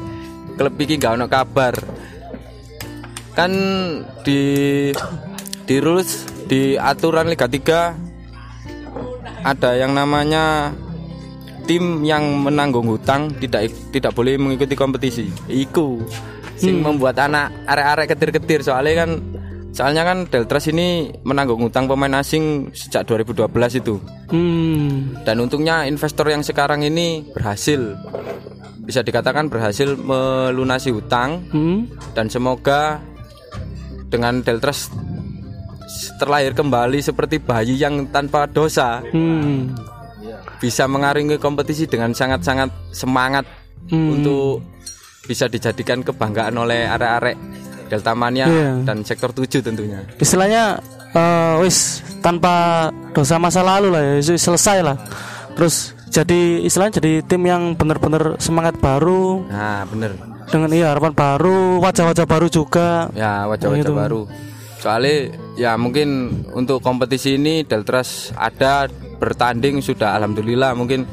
klub iki gak ono kabar kan di di rules di aturan Liga 3 ada yang namanya tim yang menanggung hutang tidak tidak boleh mengikuti kompetisi. Iku sing membuat anak arek-arek ketir-ketir soalnya kan soalnya kan Deltras ini menanggung hutang pemain asing sejak 2012 itu. Hmm. Dan untungnya investor yang sekarang ini berhasil bisa dikatakan berhasil melunasi hutang Hmm. dan semoga dengan Deltras terlahir kembali seperti bayi yang tanpa dosa Hmm. bisa mengarungi kompetisi dengan sangat-sangat semangat Hmm. untuk bisa dijadikan kebanggaan oleh arek-arek Delta Mania Iya. dan sektor 7 tentunya. Istilahnya eh, wis tanpa dosa masa lalu lah ya, selesai lah. Terus jadi istilahnya jadi tim yang benar-benar semangat baru Nah, bener. Dengan iya harapan baru, wajah-wajah baru juga. Ya, wajah-wajah Gitu. baru. Soalnya ya mungkin untuk kompetisi ini Deltras ada bertanding sudah alhamdulillah mungkin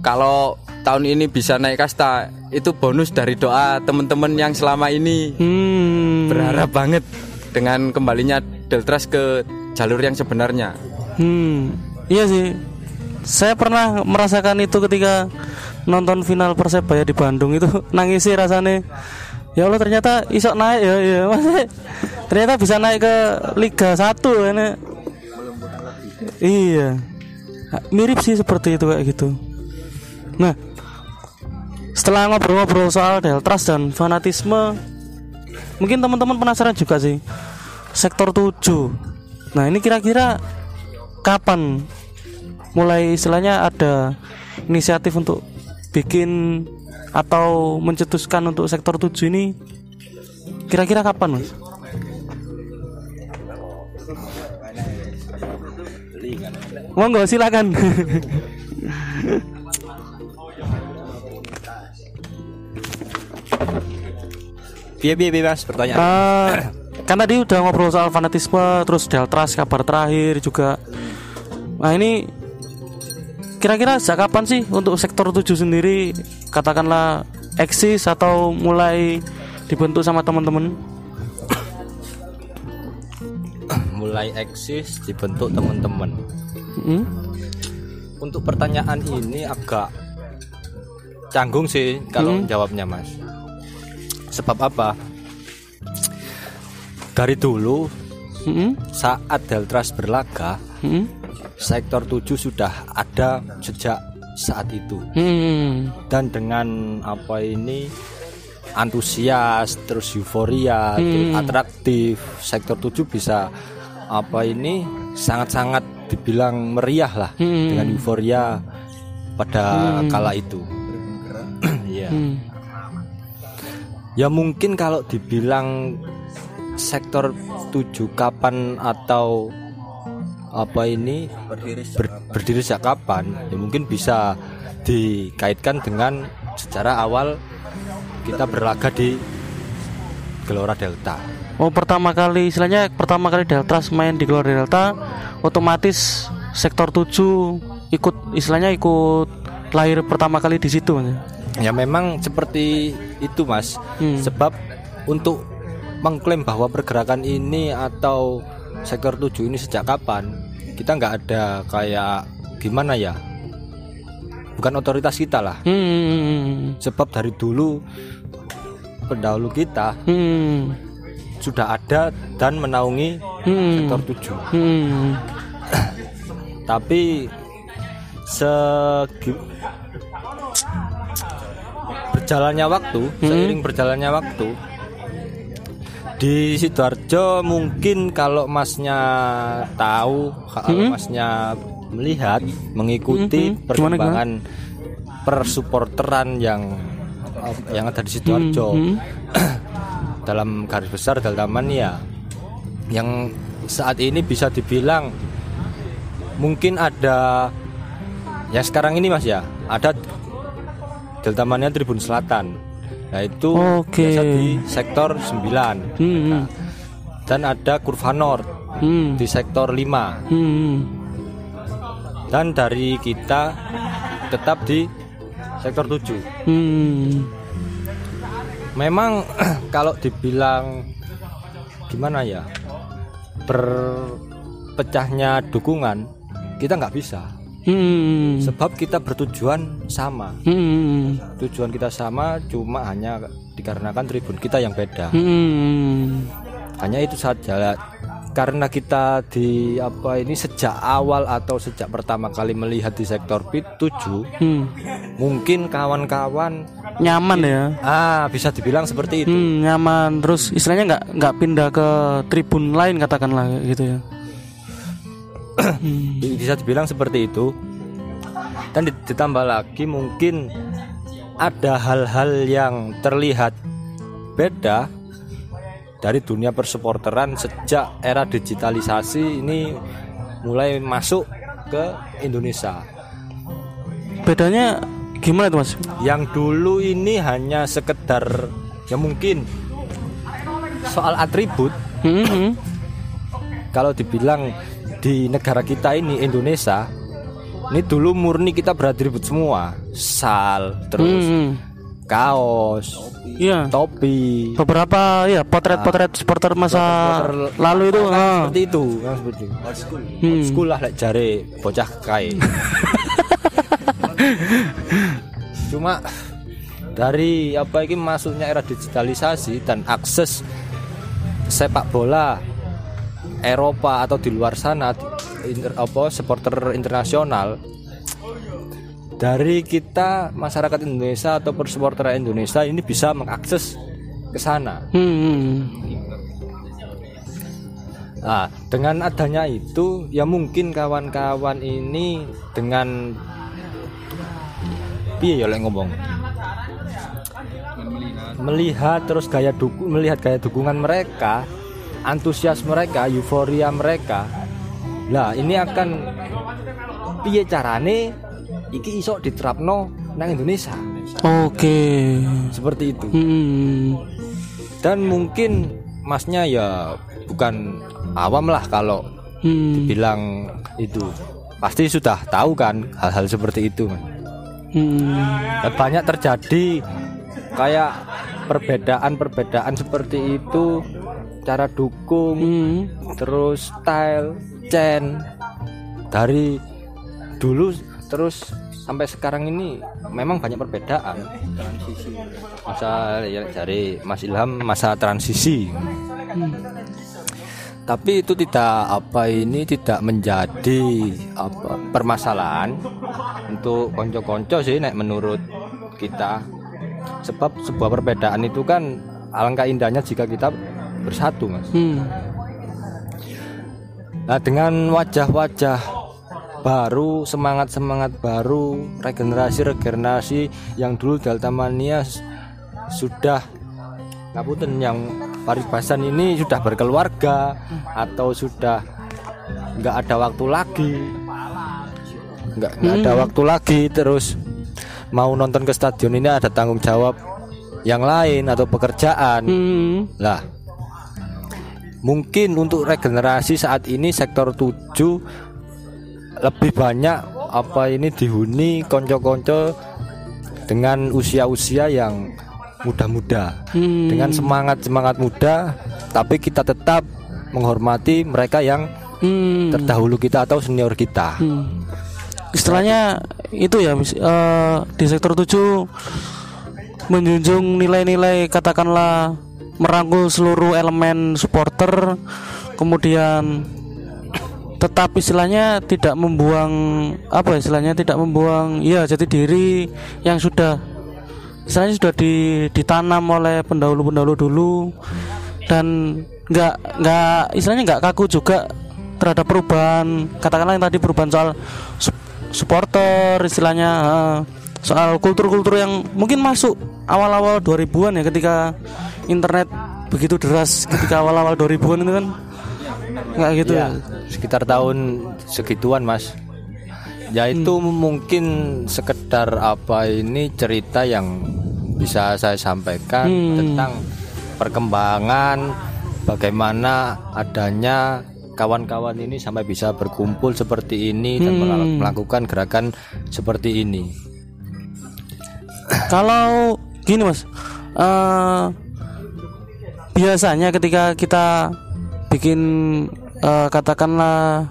kalau tahun ini bisa naik kasta itu bonus dari doa teman-teman yang selama ini Hmm. berharap banget dengan kembalinya Deltras ke jalur yang sebenarnya. Hmm, iya sih. Saya pernah merasakan itu ketika nonton final Persebaya di Bandung itu nangis sih rasanya. Ya Allah ternyata isok naik ya, ya Maksudnya, ternyata bisa naik ke Liga 1 ini. Iya. Mirip sih seperti itu kayak gitu. Nah, setelah ngobrol-ngobrol soal Deltras dan fanatisme, mungkin teman-teman penasaran juga sih sektor 7 nah ini kira-kira kapan mulai istilahnya ada inisiatif untuk bikin atau mencetuskan untuk sektor 7 ini kira-kira kapan mas? Monggo silakan. Piye piye, Mas pertanyaan. Eh, kan tadi udah ngobrol soal fanatisme, terus Deltras kabar terakhir juga. Nah ini kira-kira sejak kapan sih untuk sektor 7 sendiri katakanlah eksis atau mulai dibentuk sama teman-teman? Mulai eksis dibentuk teman-teman. Hmm? Untuk pertanyaan ini agak canggung sih kalau jawabnya Mas. Sebab apa? Dari dulu Hmm? saat Deltras berlaga, Hmm? Sektor 7 sudah ada sejak saat itu. Hmm. Dan dengan apa ini antusias, terus euforia, terus atraktif, sektor 7 bisa apa ini sangat-sangat dibilang meriah lah Hmm. dengan euforia pada kala itu. Iya. Hmm. Ya mungkin kalau dibilang sektor 7 kapan atau apa ini ber- berdiri sejak kapan ya mungkin bisa dikaitkan dengan sejarah awal kita berlaga di Gelora Delta. Oh pertama kali istilahnya pertama kali Deltras main di Gelora Delta otomatis sektor 7 ikut istilahnya ikut lahir pertama kali di situ Mas. Ya memang seperti itu mas Hmm. Sebab untuk mengklaim bahwa pergerakan ini atau sektor 7 ini sejak kapan Kita nggak ada kayak gimana ya Bukan otoritas kita lah Hmm. Sebab dari dulu pendahulu kita Hmm. sudah ada dan menaungi Hmm. sektor 7 Hmm. Tapi segi berjalannya waktu, seiring berjalannya waktu di sidoarjo mungkin kalau masnya tahu, kalau masnya melihat, mengikuti Hmm. Gimana, perkembangan persupporteran yang yang ada di sidoarjo. Dalam garis besar Delta Mania yang saat ini bisa dibilang mungkin ada ya sekarang ini mas ya. Ada Delta Mania Tribun Selatan nah itu Oke. biasa di sektor 9 Hmm. dan ada Kurva Nord Hmm. di sektor 5 Hmm. dan dari kita tetap di sektor 7 Hmm. memang kalau dibilang gimana ya berpecahnya dukungan kita nggak bisa Hmm. sebab kita bertujuan sama Hmm. tujuan kita sama cuma hanya dikarenakan tribun kita yang beda Hmm. hanya itu saja karena kita di apa ini sejak awal atau sejak pertama kali melihat di sektor pit 7 Hmm. mungkin kawan-kawan Nyaman ya. ah bisa dibilang seperti itu Hmm, nyaman. Terus istilahnya nggak nggak pindah ke tribun lain katakanlah gitu ya. Bisa dibilang seperti itu dan di- ditambah lagi mungkin ada hal-hal yang terlihat beda dari dunia persupporteran sejak era digitalisasi ini mulai masuk ke Indonesia Bedanya gimana tuh Mas? yang dulu ini hanya sekedar ya mungkin soal atribut Hmm, hmm. kalau dibilang di negara kita ini Indonesia ini dulu murni kita beratribut semua sal terus Hmm. kaos Iya. topi Beberapa ya potret-potret supporter masa Supporter- lalu itu. Nah, ah. seperti itu yang seperti itu. old school Hmm. school lah lek jare bocah kai cuma dari apa ini masuknya era digitalisasi dan akses sepak bola Eropa atau di luar sana inter, apa supporter internasional dari kita masyarakat Indonesia atau persupporter Indonesia ini bisa mengakses ke sana. Hmm. Nah, dengan adanya itu ya mungkin kawan-kawan ini dengan piye ya ngomong melihat terus gaya duku, melihat gaya dukungan mereka antusias mereka euforia mereka lah ini akan piye carane iki iso diterapno nang Indonesia Oke. seperti itu Hmm. dan mungkin masnya ya bukan awam lah kalau Hmm. bilang itu pasti sudah tahu kan hal-hal seperti itu Mas. Hmm. Dan banyak terjadi kayak perbedaan-perbedaan seperti itu cara dukung Hmm. terus style chain. Dari dulu terus sampai sekarang ini memang banyak perbedaan. Transisi. Masa ya dari Mas Ilham masa transisi. Tapi itu tidak apa ini tidak menjadi apa permasalahan untuk konco-konco sih nek menurut kita. Sebab sebuah perbedaan itu kan alangkah indahnya jika kita bersatu mas Hmm. Nah dengan wajah-wajah baru, semangat-semangat baru, regenerasi-regenerasi yang dulu Delta Mania sudah Ngapunten yang paribasan ini sudah berkeluarga atau sudah nggak ada waktu lagi nggak nggak ada waktu lagi terus mau nonton ke stadion ini ada tanggung jawab yang lain atau pekerjaan Hmm. lah mungkin untuk regenerasi saat ini sektor 7 lebih banyak apa ini dihuni konco-konco dengan usia-usia yang muda-muda Hmm. dengan semangat-semangat muda tapi kita tetap menghormati mereka yang Hmm. terdahulu kita atau senior kita Hmm. Istilahnya itu ya eh, di sektor 7 menjunjung nilai-nilai katakanlah merangkul seluruh elemen supporter kemudian tetap istilahnya tidak membuang apa ya istilahnya tidak membuang ya jati diri yang sudah istilahnya sudah di- ditanam oleh pendahulu-pendahulu dulu. Dan nggak nggak istilahnya nggak kaku juga terhadap perubahan katakanlah yang tadi perubahan soal sup- supporter istilahnya eh, soal kultur-kultur yang mungkin masuk awal-awal 2000-an ya ketika internet begitu deras ketika awal-awal 2000-an itu kan? Nggak gitu ya? sekitar tahun segituan mas. Ya itu mungkin sekedar apa ini cerita yang bisa saya sampaikan Hmm. tentang perkembangan bagaimana adanya kawan-kawan ini sampai bisa berkumpul seperti ini dan Hmm. mela- melakukan gerakan seperti ini. Kalau gini mas, eh, biasanya ketika kita bikin eh, katakanlah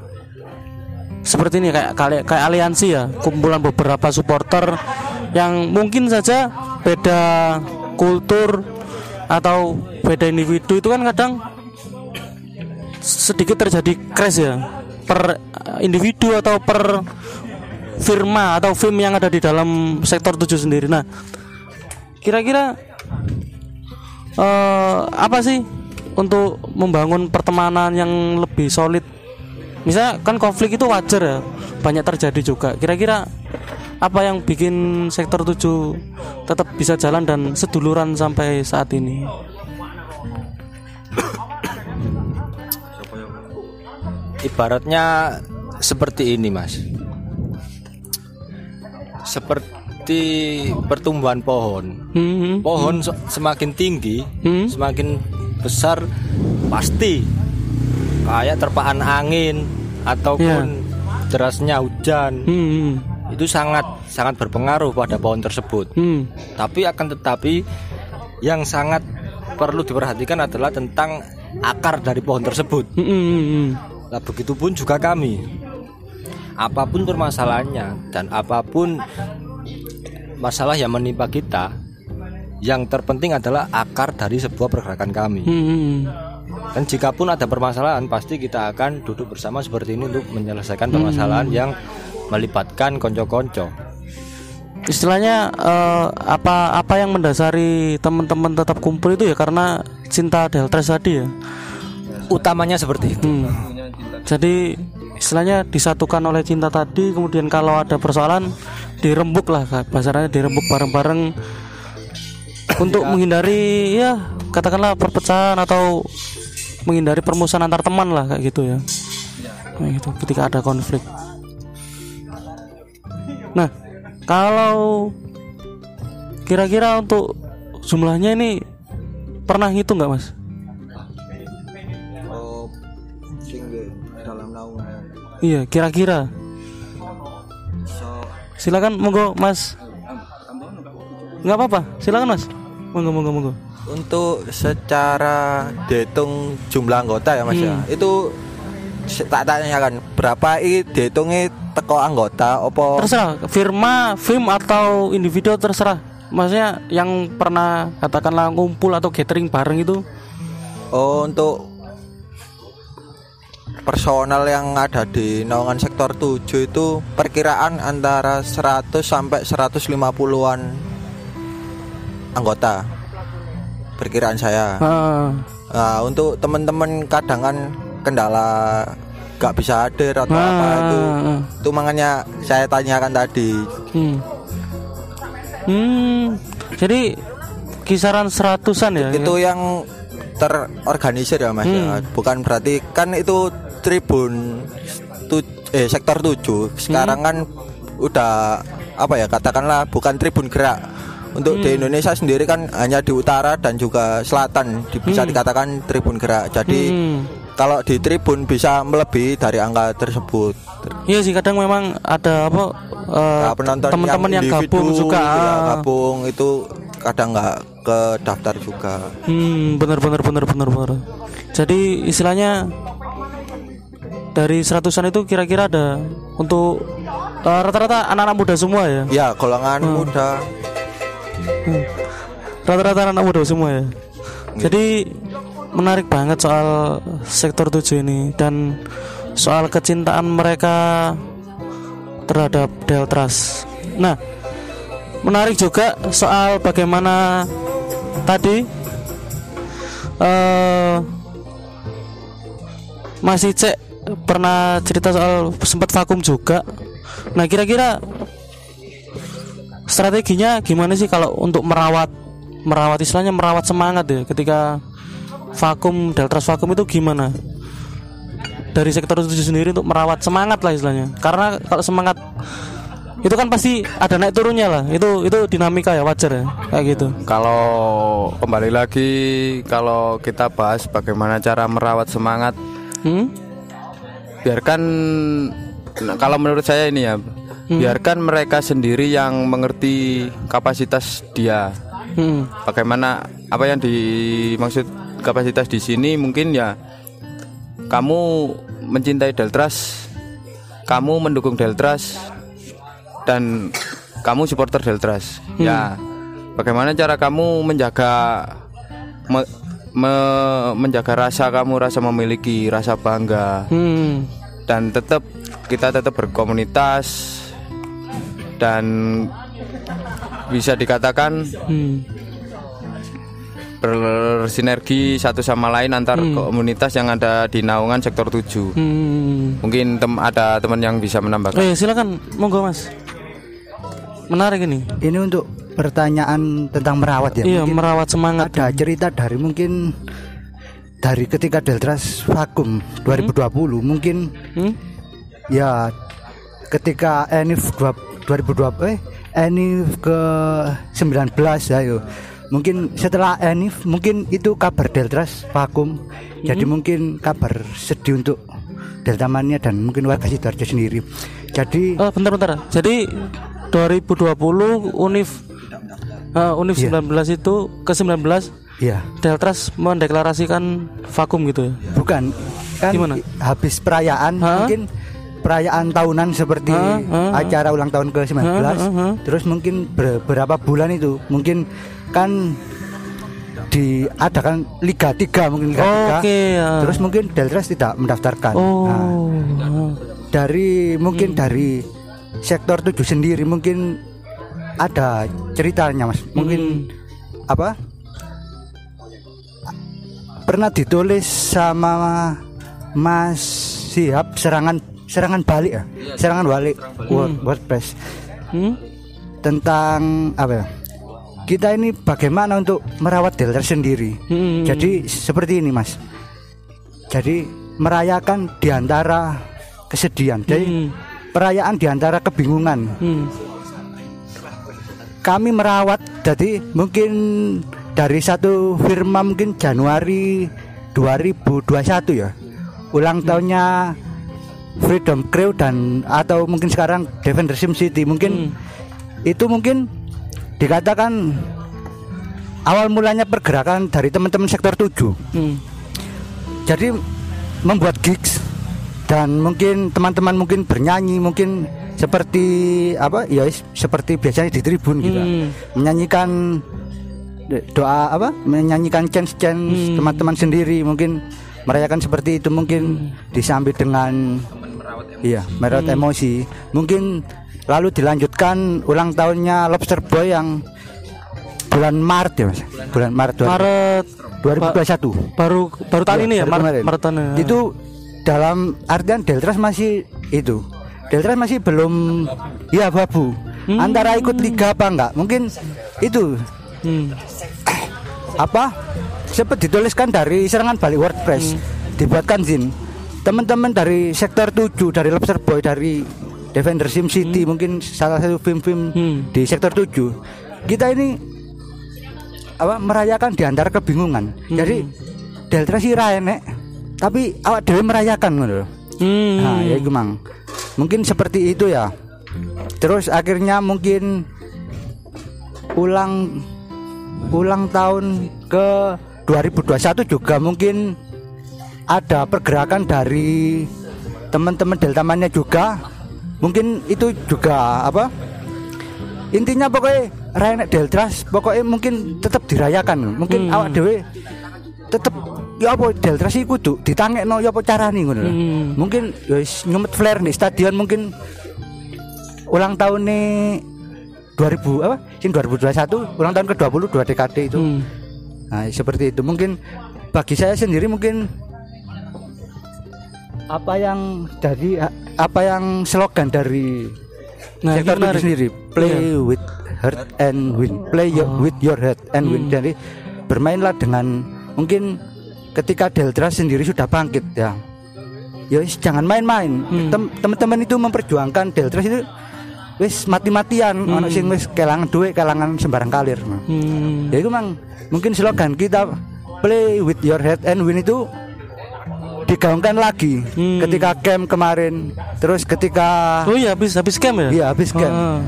seperti ini kayak kayak, aliansi ya, kumpulan beberapa supporter yang mungkin saja beda kultur atau beda individu itu kan kadang sedikit terjadi crash ya per individu atau per firma atau film yang ada di dalam sektor 7 sendiri. Nah, kira-kira eh, apa sih untuk membangun pertemanan yang lebih solid? Misalnya kan konflik itu wajar ya, banyak terjadi juga. Kira-kira apa yang bikin sektor 7 tetap bisa jalan dan seduluran sampai saat ini? ibaratnya seperti ini mas seperti pertumbuhan pohon Hmm, pohon se- semakin tinggi Hmm. semakin besar pasti kayak terpaan angin ataupun derasnya hujan hmm, hmm, itu sangat sangat berpengaruh pada pohon tersebut hmm. tapi akan tetapi yang sangat perlu diperhatikan adalah tentang akar dari pohon tersebut Hmm, hmm, hmm. Nah, begitupun juga kami. Apa pun permasalahannya dan apa pun masalah yang menimpa kita, yang terpenting adalah akar dari sebuah pergerakan kami. Hmm, hmm. Dan jika pun ada permasalahan, pasti kita akan duduk bersama seperti ini untuk menyelesaikan permasalahan yang melibatkan konco-konco. istilahnya eh, apa apa yang mendasari teman-teman tetap kumpul itu ya karena cinta Deltres tadi ya. Utamanya seperti itu. Hmm. Jadi istilahnya disatukan oleh cinta tadi, kemudian kalau ada persoalan dirembuk lah, bahasanya dirembuk bareng-bareng untuk menghindari ya katakanlah perpecahan atau menghindari permusuhan antar teman lah kayak gitu ya. Nah, gitu ketika ada konflik. Nah, kalau kira-kira untuk jumlahnya ini pernah ngitung nggak mas? Dalam naungan. Iya, kira-kira. So, Silakan monggo Mas. Nggak apa-apa, silakan Mas. Monggo monggo monggo. untuk secara dihitung jumlah anggota ya Mas ya. Itu se- tak tanyakan berapa i dihitungnya teko anggota opo Terserah firma, film atau individu terserah. Maksudnya yang pernah katakanlah ngumpul atau gathering bareng itu Oh, untuk personal yang ada di naungan sektor 7 itu perkiraan antara 100 sampai 150-an anggota. Perkiraan saya. ah, Nah, untuk teman-teman kadang kan kendala gak bisa hadir atau apa Ah, itu. ah. Itu makanya saya tanyakan tadi. hmm. Hmm, jadi kisaran seratusan ya itu yang terorganisir ya mas ya. bukan berarti kan itu tribun tu, eh sektor 7 sekarang kan udah apa ya katakanlah bukan tribun gerak. Untuk di Indonesia sendiri kan hanya di utara dan juga selatan bisa dikatakan tribun gerak. Jadi Hmm. kalau di tribun bisa melebihi dari angka tersebut. Iya sih kadang memang ada apa eh, Nah, penonton teman-teman yang, gabung individu, suka ya, gabung itu kadang nggak ke daftar juga. Hmm, benar benar benar benar benar. Jadi istilahnya dari seratusan itu kira-kira ada untuk eh, rata-rata anak-anak muda semua ya. ya golongan Hmm. muda Rata-rata anak muda semua ya. Jadi menarik banget soal sektor 7 ini dan soal kecintaan mereka terhadap Deltras. Nah, menarik juga soal bagaimana tadi eh masih cek pernah cerita soal sempat vakum juga. Nah, kira-kira strateginya gimana sih kalau untuk merawat merawat istilahnya merawat semangat ya ketika vakum deltras vakum itu gimana dari sektor itu sendiri untuk merawat semangat lah istilahnya karena kalau semangat itu kan pasti ada naik turunnya lah itu itu dinamika ya wajar ya kayak gitu Kalau kembali lagi kalau kita bahas bagaimana cara merawat semangat, hmm? Biarkan nah, kalau menurut saya ini ya, biarkan mereka sendiri yang mengerti kapasitas dia. Hmm. Bagaimana apa yang dimaksud kapasitas di sini mungkin ya kamu mencintai Deltras, kamu mendukung Deltras dan kamu supporter Deltras. Ya, bagaimana cara kamu menjaga me- me- menjaga rasa kamu rasa memiliki rasa bangga. Hmm. dan tetap kita tetap berkomunitas. Dan bisa dikatakan Hmm. bersinergi satu sama lain antar komunitas yang ada di naungan sektor 7 Hmm. mungkin tem ada teman yang bisa menambahkan. Eh silakan. Monggo mas menarik ini Ini untuk pertanyaan tentang merawat ya. iya Mungkin merawat semangat ada cerita dari mungkin dari ketika Deltras vakum 2020 mungkin Hmm? ya ketika Enif dua- 2020 eh Enif ke 19 ayo mungkin setelah Enif mungkin itu kabar Deltras vakum jadi mungkin kabar sedih untuk Deltamania dan mungkin warga Sidoarjo sendiri jadi Oh, bentar-bentar. Jadi 2020 Unif eh, Unif Iya. 19 itu ke 19 ya Deltras mendeklarasikan vakum gitu ya. bukan kan Gimana? habis perayaan Hah? mungkin perayaan tahunan seperti Hah? Hah? acara ulang tahun ke-19 Hah? Hah? Hah? terus mungkin beberapa bulan itu mungkin kan diadakan Liga 3 mungkin Liga 3 Oke, ya. terus mungkin Deltras tidak mendaftarkan Nah, Oh. dari mungkin Hmm. dari sektor 7 sendiri mungkin ada ceritanya Mas. Mungkin Hmm. apa? Pernah ditulis sama Mas Siap serangan serangan balik ya? Serangan balik Word- WordPress. Hmm? tentang apa ya? Kita ini bagaimana untuk merawat Delta sendiri. Hmm. jadi seperti ini Mas. Jadi merayakan di antara kesedihan. Jadi Hmm. Perayaan di antara kebingungan. Hmm. kami merawat jadi mungkin dari satu firma mungkin Januari 2021 ya. Ulang tahunnya Freedom Crew dan atau mungkin sekarang Defender Sim City mungkin. Itu mungkin dikatakan awal mulanya pergerakan dari teman-teman sektor 7 Hmm. jadi membuat gigs dan mungkin teman-teman mungkin bernyanyi mungkin seperti apa ya seperti biasanya di tribun gitu Hmm. menyanyikan doa apa menyanyikan chance chance Hmm. teman-teman sendiri mungkin merayakan seperti itu mungkin disambut dengan iya merawat Hmm. emosi mungkin lalu dilanjutkan ulang tahunnya Lobster Boy yang bulan Maret ya mas bulan Maret dua- Maret 2021 baru baru tahun ini ya Maret. Maret ini. Itu dalam artian Deltras masih itu. Deltras masih belum ya babu. Hmm. Antara ikut liga apa enggak? Mungkin itu Hmm. apa sempat dituliskan dari serangan balik WordPress dibuatkan zin teman-teman dari sektor 7 dari Lobster Boy dari Defender Sim City mungkin salah satu film-film Hmm. di sektor 7 kita ini apa merayakan di antara kebingungan jadi Delta sih ra enek tapi awak dewe merayakan ngono. Hmm. Nah, ya itu mang. Mungkin seperti itu ya. Terus akhirnya mungkin ulang ulang tahun ke 2021 juga mungkin ada pergerakan dari teman-teman Delta Mania juga. Mungkin itu juga apa? Intinya pokoknya Rainek Deltras pokoknya mungkin tetap dirayakan. Mungkin awak dewe tetep ya apa Deltras iki kudu ditangekno ya apa carane ngono lho. Hmm. Mungkin ya wis nyumet flare di stadion mungkin ulang tahun nih 2000 apa? Sing 2021 ulang tahun ke-20 dua dekade itu. Hmm. Nah, seperti itu. Mungkin bagi saya sendiri mungkin apa yang jadi apa yang slogan dari Nah, sektor itu sendiri play Iya. with heart and win play your, Oh. with your heart and win Hmm. jadi bermainlah dengan mungkin ketika Delta sendiri sudah bangkit ya ya wis jangan main-main Hmm. Tem- teman-teman itu memperjuangkan Delta itu wis mati-matian Hmm. ono sing wis kelangan duit kelangan sembarang kalir. Hmm. ya itu mang mungkin slogan kita play with your head and win itu digaungkan lagi Hmm. ketika camp kemarin terus ketika Oh iya habis habis camp ya? iya habis camp Ah.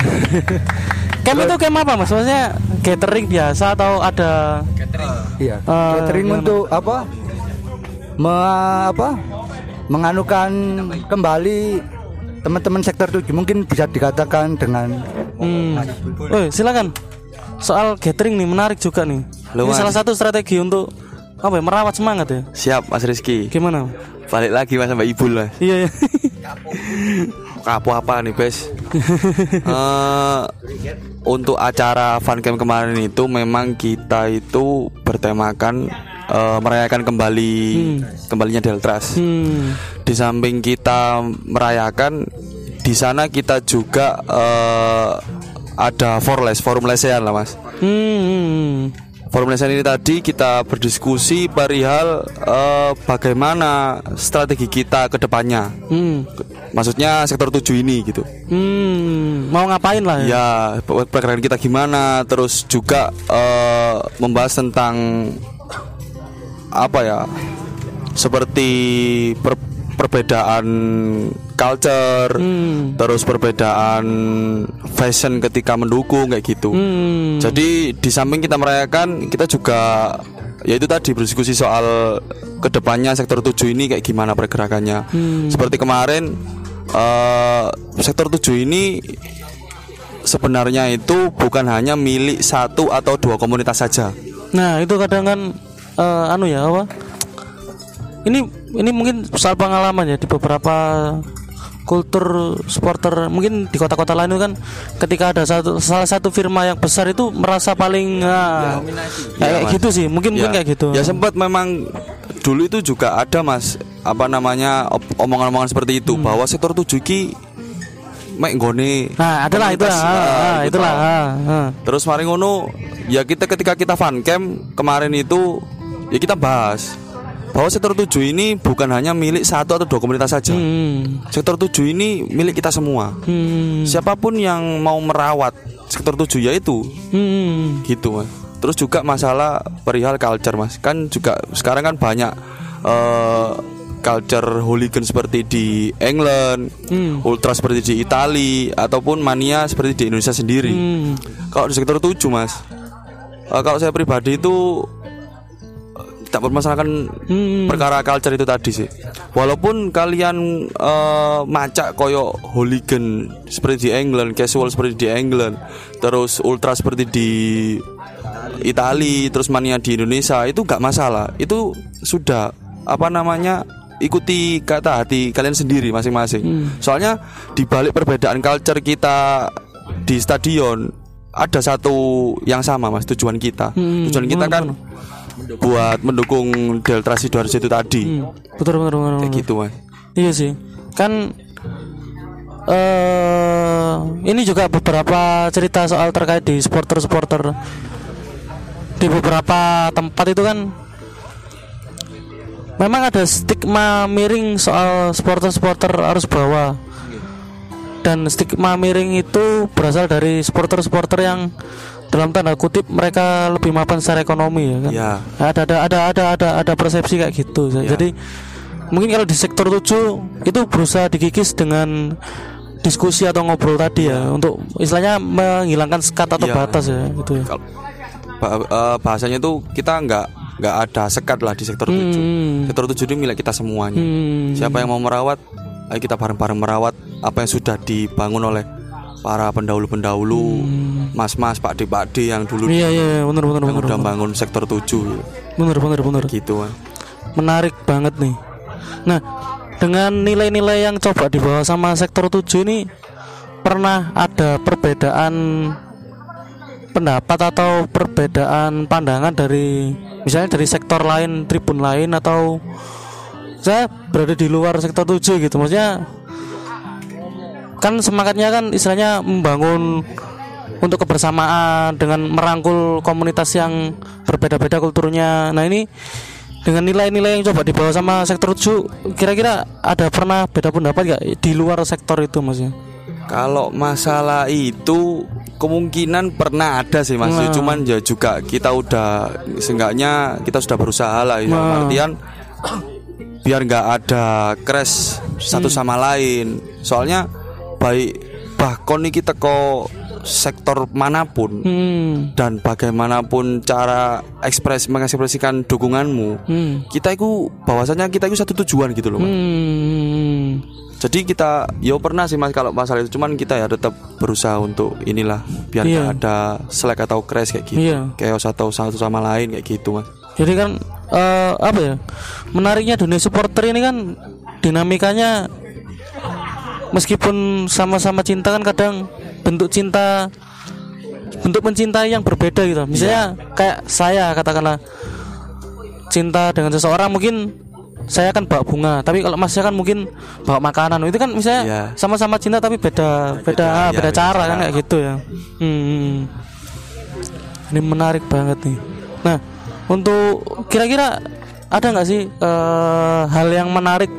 camp itu camp apa mas? Maksudnya catering biasa atau ada iya Ah, catering gimana? untuk apa me- apa menganukan kembali teman-teman sektor 7 mungkin bisa dikatakan dengan Hmm. Oh silakan. Soal catering nih menarik juga nih. Lu, Ini Mas. salah satu strategi untuk apa ya, merawat semangat ya. Siap Mas Rizky. Gimana? Balik lagi Mas sama Ibu lah. Iya ya. Kapok apa nih, Bes? Eh, untuk acara fun camp kemarin itu memang kita itu bertemakan eh, merayakan kembali kembalinya Deltras. Hmm. Di samping kita merayakan di sana kita juga eh, ada forles, forum lesehan lah, Mas. Hmm. Forum lesehan ini tadi kita berdiskusi perihal eh, bagaimana strategi kita ke depannya. Hmm. Maksudnya sektor 7 ini gitu. Hmm. Mau ngapain lah ya? Ya, pergerakan kita gimana, terus juga eh, membahas tentang apa ya? Seperti per- perbedaan culture, Hmm. terus perbedaan fashion ketika mendukung kayak gitu. Hmm. Jadi di samping kita merayakan, kita juga ya itu tadi berdiskusi soal ke depannya sektor 7 ini kayak gimana pergerakannya. Hmm. Seperti kemarin eh, sektor 7 ini sebenarnya itu bukan hanya milik satu atau dua komunitas saja. Nah itu kadang kan eh, anu ya apa? Ini ini mungkin soal pengalaman ya di beberapa kultur supporter mungkin di kota-kota lain itu kan ketika ada satu salah satu firma yang besar itu merasa paling ah, kayak Iya, Mas. gitu sih mungkin mungkin kayak gitu Ya sempat memang dulu itu juga ada Mas apa namanya omongan-omongan seperti itu Hmm. bahwa sektor 7 ki mek nggone nah adalah itulah komunitas, ah, ah, ah, gitu. itulah ah, ah. Terus mari ngono ya kita ketika kita fun camp kemarin itu ya kita bahas bahwa sektor 7 ini bukan hanya milik satu atau dua komunitas saja. Hmm. Sektor 7 ini milik kita semua. Hmm. Siapa pun yang mau merawat sektor 7 ya itu Hmm. gitu Mas. Terus juga masalah perihal culture Mas. Kan juga sekarang kan banyak eh, culture hooligan seperti di England, Hmm. ultra seperti di Itali ataupun mania seperti di Indonesia sendiri. Hmm. Kalau di sektor 7 Mas. eh, kalau saya pribadi itu tak permasalahkan Hmm. perkara culture itu tadi sih. Walaupun kalian eh, macak koyo hooligan seperti di England, casual seperti di England, terus ultra seperti di Itali, terus mania di Indonesia itu nggak masalah. Itu sudah apa namanya ikuti kata hati kalian sendiri masing-masing. Soalnya di balik perbedaan culture kita di stadion ada satu yang sama mas tujuan kita. Hmm, Tujuan kita gimana, buat mendukung Delta Sidoarjo itu tadi. Hmm. betul betul betul, Kayak betul. gitu mas. Iya sih, kan eh ini juga beberapa cerita soal terkait di supporter-supporter di beberapa tempat itu kan memang ada stigma miring soal supporter-supporter arus bawah dan stigma miring itu berasal dari supporter-supporter yang dalam tanda kutip mereka lebih mapan secara ekonomi ya kan Ya. ada ada ada ada ada ada persepsi kayak gitu Ya. jadi mungkin kalau di sektor 7 itu berusaha dikikis dengan diskusi atau ngobrol tadi ya untuk istilahnya menghilangkan sekat atau Ya. batas ya gitu ya eh, bahasanya tuh kita nggak nggak ada sekat lah di sektor 7 Hmm. Sektor 7 ini milik kita semuanya. Hmm. Siapa yang mau merawat, ayo kita bareng-bareng merawat apa yang sudah dibangun oleh para pendahulu-pendahulu, mas-mas, pakde-pakde yang dulu Hmm. iya iya benar benar yang benar udah bangun sektor 7 benar benar benar gitu kan. menarik banget nih. Nah, dengan nilai-nilai yang coba dibawa sama sektor 7 ini pernah ada perbedaan pendapat atau perbedaan pandangan dari misalnya dari sektor lain, tribun lain atau saya berada di luar sektor 7 gitu. Maksudnya kan semangatnya kan istilahnya membangun untuk kebersamaan dengan merangkul komunitas yang berbeda-beda kulturnya. Nah, ini dengan nilai-nilai yang coba dibawa sama sektor 7 kira-kira ada pernah beda pendapat gak di luar sektor itu maksudnya? Kalau masalah itu kemungkinan pernah ada sih mas, Nah. cuman ya juga kita udah seenggaknya kita sudah berusaha lah ya. Nah. Artian biar nggak ada crash satu Hmm. sama lain. Soalnya baik bahkan nih kita ke sektor mana pun Hmm. dan bagaimanapun cara ekspres mengekspresikan dukunganmu, Hmm. kita itu bahwasanya kita itu satu tujuan gitu loh. Hmm. Jadi kita yo pernah sih mas kalau masalah itu cuman kita ya tetap berusaha untuk inilah biar nggak ada selek atau crash kayak gitu. Iya. Chaos atau satu sama lain kayak gitu mas. Jadi kan eh, apa ya? Menariknya dunia supporter ini kan dinamikanya meskipun sama-sama cinta kan kadang bentuk cinta bentuk mencintai yang berbeda gitu. Misalnya kayak saya katakanlah cinta dengan seseorang mungkin saya kan bawa bunga, tapi kalau masnya kan mungkin bawa makanan. Itu kan misalnya Iya. sama-sama cinta tapi beda beda beda, Beda, ya, beda cara kan cara. kayak gitu ya. Hmm. Ini menarik banget nih. Nah, untuk kira-kira ada nggak sih eh, hal yang menarik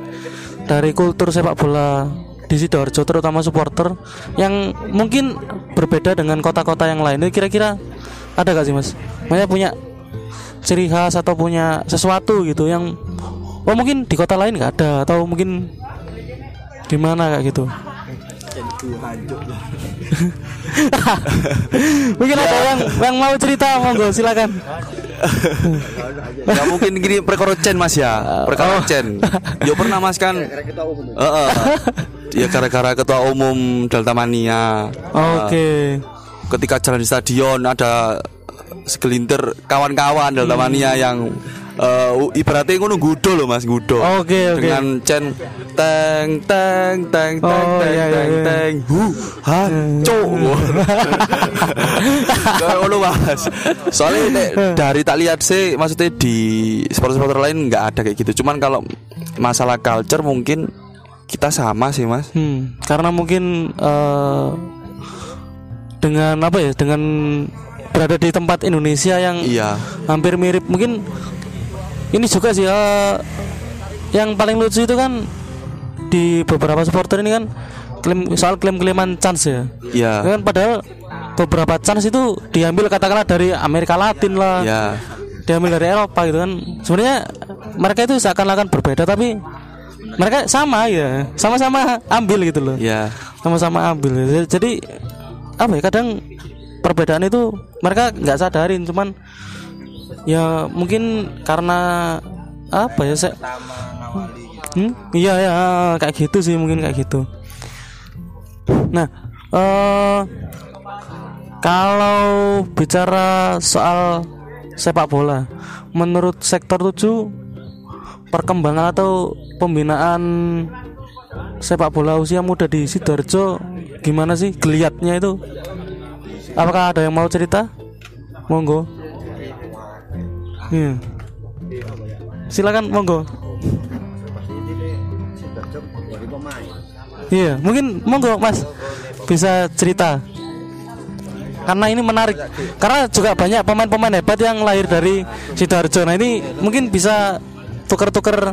dari kultur sepak bola di sidoarjo terutama supporter yang mungkin berbeda dengan kota-kota yang lain? Ini kira-kira ada nggak sih mas? Maksudnya punya ciri khas atau punya sesuatu gitu yang oh mungkin di kota lain nggak ada atau mungkin di mana kayak gitu? mungkin ada yang yang mau cerita monggo silakan. Gak mungkin gini perkara Cen mas ya, perkara Cen. Yo pernah mas kan. Heeh. Ya gara-gara ketua umum Delta Mania. Oke. Ketika jalan di stadion ada segelintir kawan-kawan Delta Mania yang eh, ibaratnya ngono gudo loh mas gudo. Oke, oke. Dengan Cen teng teng teng teng Oh, teng iya, iya, teng iya. teng hu hancur. Kayak ngono mas. Soalnya nek dari tak lihat sih maksudnya di sport-sport lain nggak ada kayak gitu. Cuman kalau masalah culture mungkin kita sama sih mas. Hmm, karena mungkin eh, dengan apa ya, dengan berada di tempat Indonesia yang Iya. hampir mirip, mungkin ini juga sih eh, yang paling lucu itu kan di beberapa supporter ini kan klaim soal klaim-klaiman chance ya. Iya. Kan padahal beberapa chance itu diambil katakanlah dari Amerika Latin lah, Iya. diambil dari Eropa gitu kan. Sebenarnya mereka itu seakan-akan berbeda tapi mereka sama ya, sama-sama ambil gitu loh Iya. sama-sama ambil jadi apa ya kadang perbedaan itu mereka nggak sadarin cuman ya mungkin karena apa ya saya Hmm? iya ya kayak gitu sih mungkin kayak gitu nah eh kalau bicara soal sepak bola menurut sektor 7 perkembangan atau pembinaan sepak bola usia muda di Sidoarjo gimana sih geliatnya itu? Apakah ada yang mau cerita? Monggo. Iya. Silakan monggo. Iya, mungkin monggo Mas bisa cerita. Karena ini menarik. Karena juga banyak pemain-pemain hebat yang lahir dari Sidoarjo. Nah, ini mungkin bisa tuker-tuker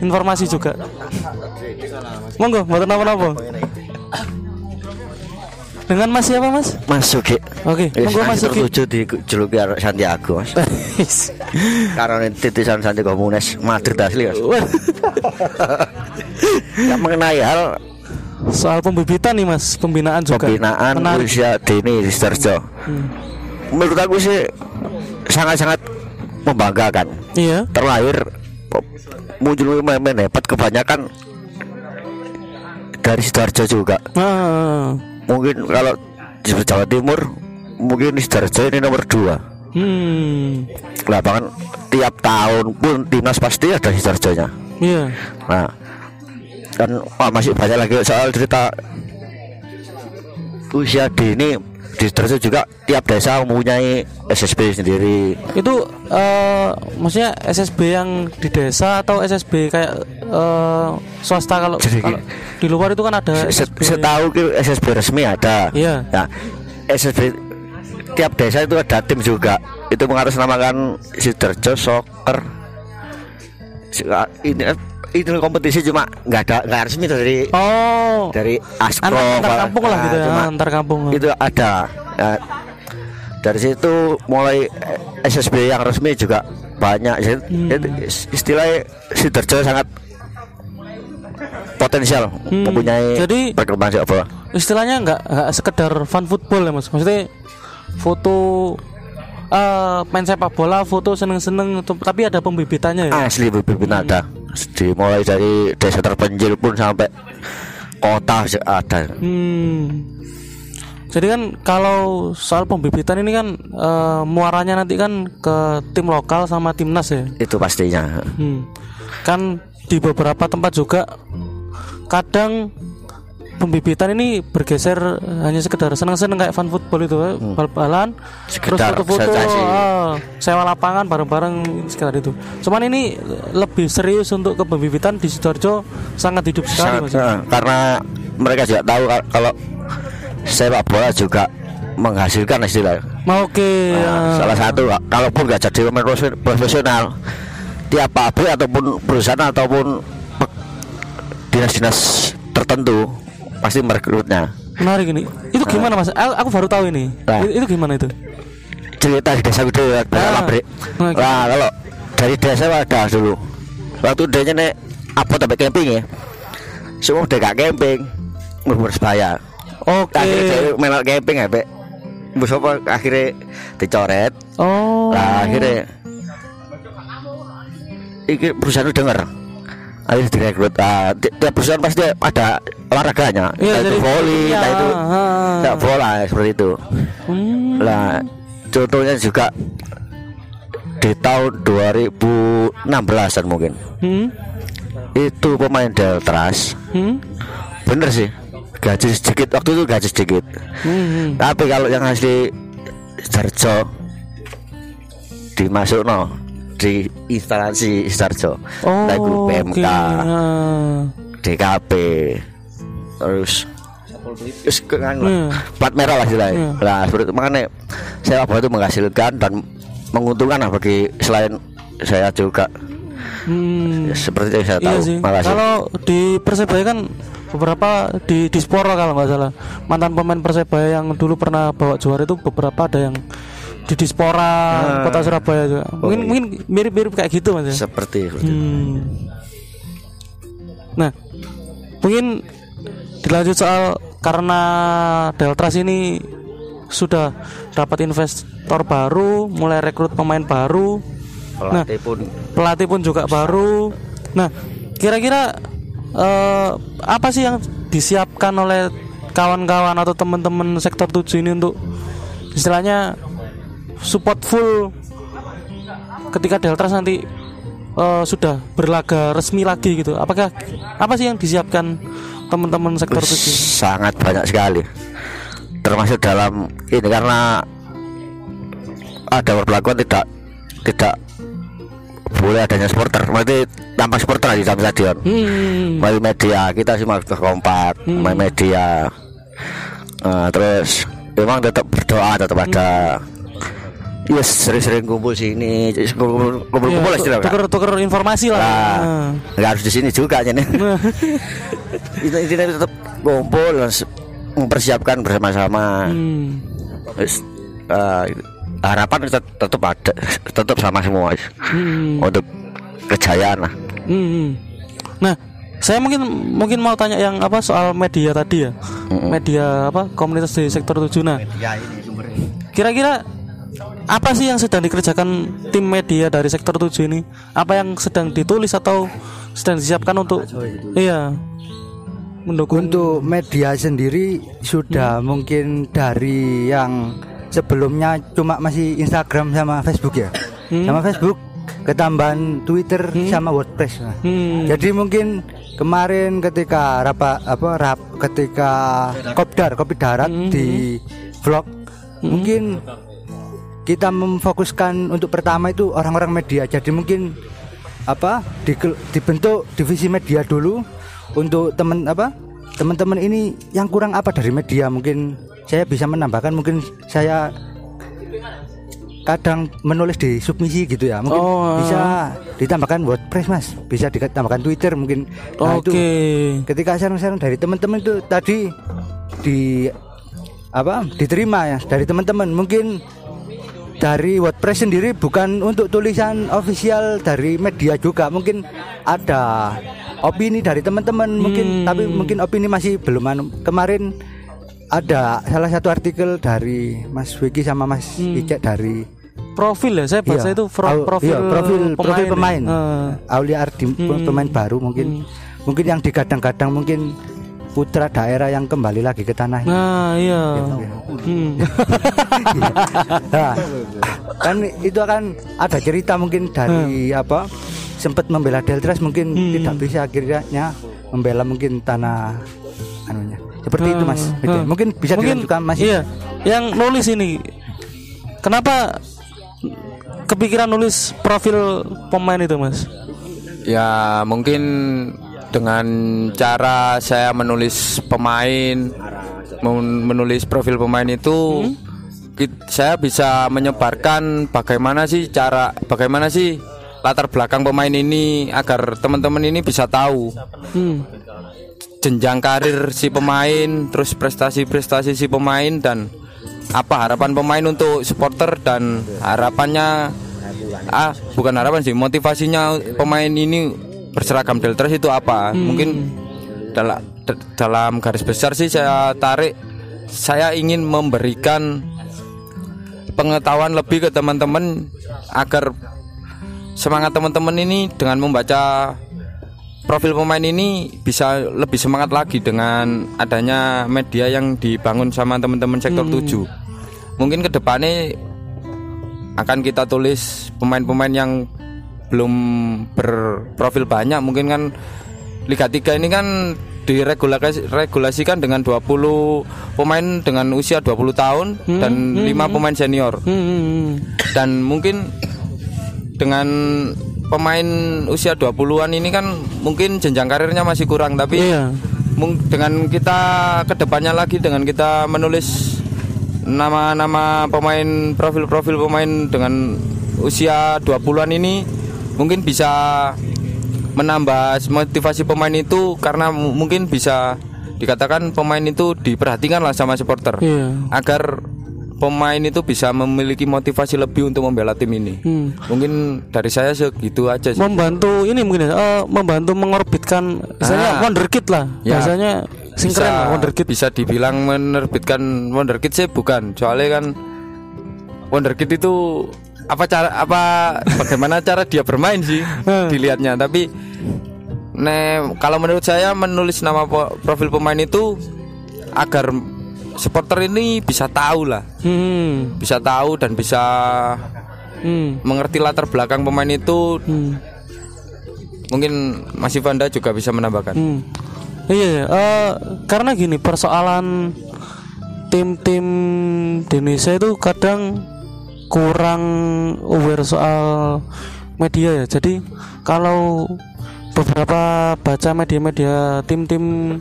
informasi juga. Monggo, mboten napa-napa. Dengan Mas siapa, Mas? Mas Sugi. Oke, monggo Mas Sugi. tertuju di juluki karo Santiago Mas. Karena titisan Santiago Munes Madrid asli Mas. Yang mengenai hal Soal pembibitan nih, Mas, pembinaan juga. pembinaan Menarik. usia dini di Sidoarjo. Menurut aku sih sangat-sangat membanggakan. Iya. Terlahir muncul pemain hebat kebanyakan dari Sidoarjo juga. Ah. Mungkin kalau di Jawa Timur mungkin Sidoarjo ini nomor dua. Hmm. Lah bahkan tiap tahun pun timnas pasti ada Sidoarjo-nya. Iya. Nah, kan wah, masih banyak lagi soal cerita usia dini di Sidoarjo juga tiap desa mempunyai SSB sendiri. Itu eh maksudnya SSB yang di desa atau SSB kayak eh swasta kalau, Jadi- kalau di luar itu kan ada SSB. Setahu SSB resmi ada. Iya. Nah, SSB tiap desa itu ada tim juga. Itu mengatasnamakan Sidoarjo Soccer. Ini itu kompetisi cuma nggak ada nggak resmi dari Oh. dari Askro Antar, antar kampung lah nah, gitu ya, cuma antar kampung. itu ada Nah, dari situ mulai eh, SSB yang resmi juga banyak Hmm. istilahnya Sidoarjo sangat potensial Hmm, mempunyai jadi- perkembangan sepak bola Istilahnya nggak nggak sekedar fun football ya, Mas. Maksudnya foto eh main sepak bola, foto seneng-seneng tapi ada pembibitannya ya. asli bibit ada dimulai dari desa terpencil pun sampai kota ada Hmm. Jadi kan kalau soal pembibitan ini kan eh, muaranya nanti kan ke tim lokal sama timnas ya. itu pastinya Hmm. Kan di beberapa tempat juga kadang pembibitan ini bergeser hanya sekedar senang-senang kayak fan football itu eh, bal-balan terus Hmm. Foto-foto ah, sewa lapangan bareng-bareng sekedar itu. Cuman ini lebih serius untuk kepembibitan di Sidoarjo sangat hidup sekali Sangat- eh, karena mereka juga tahu kal- kalau sepak bola juga menghasilkan istilahnya Mau oke Nah, ya. salah satu kalaupun nggak jadi pemain profes- profesional tiap pabrik ataupun perusahaan ataupun dinas-dinas tertentu pasti merekrutnya Menarik ini. Itu gimana Mas? Aku, aku baru tahu ini. Nah. Itu, itu gimana itu? cerita di desa itu ya Ah. pabrik Nah, gitu. nah kalau dari desa ada dulu waktu dia nek apa sampai camping ya semua udah gak camping harus bayar Oke. dia melok camping ya Pak. Bus apa akhirnya dicoret Oh. Lah akhirnya iki perusahaan itu denger akhirnya direkrut ah, ti- tiap perusahaan pasti ada olahraganya Iya, entah itu jadi- volley iya, entah itu enggak bola seperti itu Hmm. lah contohnya juga di tahun 2016an mungkin Hmm. itu pemain Deltras Hmm. bener sih gaji sedikit waktu itu gaji sedikit Hmm. tapi kalau yang asli Sarjo dimasuk no di instalasi Sarjo Oh. Entah itu PMK oke. Ah. DKP terus terus kan Hmm. plat merah lah istilahnya Hmm. lah seperti itu makanya sepak bola itu menghasilkan dan menguntungkan lah bagi selain saya juga Hmm. Ya, seperti yang saya Iya tahu sih. makasih Kalau di Persebaya kan beberapa di Dispora kalau nggak salah mantan pemain Persebaya yang dulu pernah bawa juara itu beberapa ada yang di Dispora Ah. kota Surabaya juga. Mungkin iya. mungkin mirip-mirip kayak gitu mas ya. seperti seperti. Hmm. Nah, mungkin dilanjut soal karena Deltras ini sudah dapat investor baru, mulai rekrut pemain baru, pelatih pun pelatih pun juga baru. Nah, kira-kira eh, apa sih yang disiapkan oleh kawan-kawan atau teman-teman sektor 7 ini untuk istilahnya support full. Ketika Deltras nanti eh, sudah berlaga resmi lagi gitu. Apakah apa sih yang disiapkan teman-teman sektor 7? sangat banyak sekali. Termasuk dalam ini karena ada perlakuan tidak tidak boleh adanya supporter. Berarti tanpa supporter di dalam stadion. Hmm. melalui media kita sih ke kompak main media. Eh, terus memang tetap berdoa tetap ada Yes, sering-sering kumpul sini, kumpul kumpul, kumpul lah istilahnya. tuker tuker informasi lah. Nah, Nah. nggak harus di sini juga nih. itu intinya tetap kumpul mempersiapkan bersama-sama. Hmm. Eh, harapan tetap, tetap ada, tetap sama semua Hmm. untuk kejayaan lah. Hmm. Nah, saya mungkin mungkin mau tanya yang apa soal media tadi ya. Media apa komunitas di sektor 7 nah. Kira-kira apa sih yang sedang dikerjakan tim media dari sektor 7 ini? Apa yang sedang ditulis atau sedang disiapkan untuk iya mendukung Untuk media sendiri sudah mungkin dari yang sebelumnya cuma masih Instagram sama Facebook ya. Sama Facebook ketambahan Twitter sama WordPress. Nah. Hmm. Jadi mungkin kemarin ketika rapa apa rap ketika kopdar kopi darat di vlog mungkin kita memfokuskan untuk pertama itu orang-orang media. Jadi mungkin apa di- dibentuk divisi media dulu untuk teman apa teman-teman ini yang kurang apa dari media. Mungkin saya bisa menambahkan mungkin saya kadang menulis di submisi gitu ya. Mungkin Oh, bisa ditambahkan WordPress mas. Bisa ditambahkan Twitter mungkin. Nah Oke. itu ketika saran-saran dari teman-teman itu tadi di apa diterima ya dari teman-teman mungkin dari WordPress sendiri bukan untuk tulisan official dari media juga. Mungkin ada opini dari teman-teman mungkin tapi mungkin opini masih belum. Anu. kemarin ada salah satu artikel dari Mas Wiki sama Mas Icek dari profil ya saya baca Iya, itu pro- profil iya, profil profil pemain Eh, Aulia Ardi pemain baru mungkin. Mungkin yang digadang-gadang mungkin putra daerah yang kembali lagi ke tanah nah iya. Hmm. Nah, kan itu akan ada cerita mungkin dari apa sempat membela Deltras mungkin tidak bisa akhirnya membela mungkin tanah anunya. Seperti itu mas. Hmm. Gitu. Hmm. mungkin bisa mungkin dilanjutkan mas. iya. Yang nulis ini kenapa kepikiran nulis profil pemain itu mas? Ya mungkin dengan cara saya menulis pemain, men- menulis profil pemain itu, kit- saya bisa menyebarkan bagaimana sih cara, bagaimana sih latar belakang pemain ini agar teman-teman ini bisa tahu hmm. jenjang karir si pemain, terus prestasi-prestasi si pemain dan apa harapan pemain untuk supporter dan harapannya ah bukan harapan sih motivasinya pemain ini berseragam Deltras itu apa? Mungkin dalam dalam garis besar sih saya tarik saya ingin memberikan pengetahuan lebih ke teman-teman agar semangat teman-teman ini dengan membaca profil pemain ini bisa lebih semangat lagi dengan adanya media yang dibangun sama teman-teman sektor 7 mungkin ke depannya akan kita tulis pemain-pemain yang belum berprofil banyak. Mungkin kan Liga 3 ini kan diregulasikan dengan 20 pemain dengan usia 20 tahun dan 5 pemain senior. Hmm. dan mungkin dengan pemain usia 20-an ini kan mungkin jenjang karirnya masih kurang tapi mung- dengan kita ke depannya lagi dengan kita menulis nama-nama pemain profil-profil pemain dengan usia 20-an ini mungkin bisa menambah motivasi pemain itu karena mu- mungkin bisa dikatakan pemain itu diperhatikan lah sama supporter Iya. agar pemain itu bisa memiliki motivasi lebih untuk membela tim ini. Hmm. Mungkin dari saya segitu aja sih. membantu ini mungkin eh, membantu mengorbitkan misalnya Ah. wonderkid lah Ya. keren lah wonderkid bisa dibilang menerbitkan wonderkid sih bukan soalnya kan wonderkid itu apa cara apa bagaimana cara dia bermain sih dilihatnya tapi ne kalau menurut saya menulis nama profil pemain itu agar supporter ini bisa tahu lah hmm. bisa tahu dan bisa Hmm. mengerti latar belakang pemain itu Hmm. mungkin Mas Ivanda juga bisa menambahkan Hmm. Iya. Eh, karena gini persoalan tim-tim di Indonesia itu kadang kurang aware soal media ya. Jadi kalau beberapa baca media-media tim-tim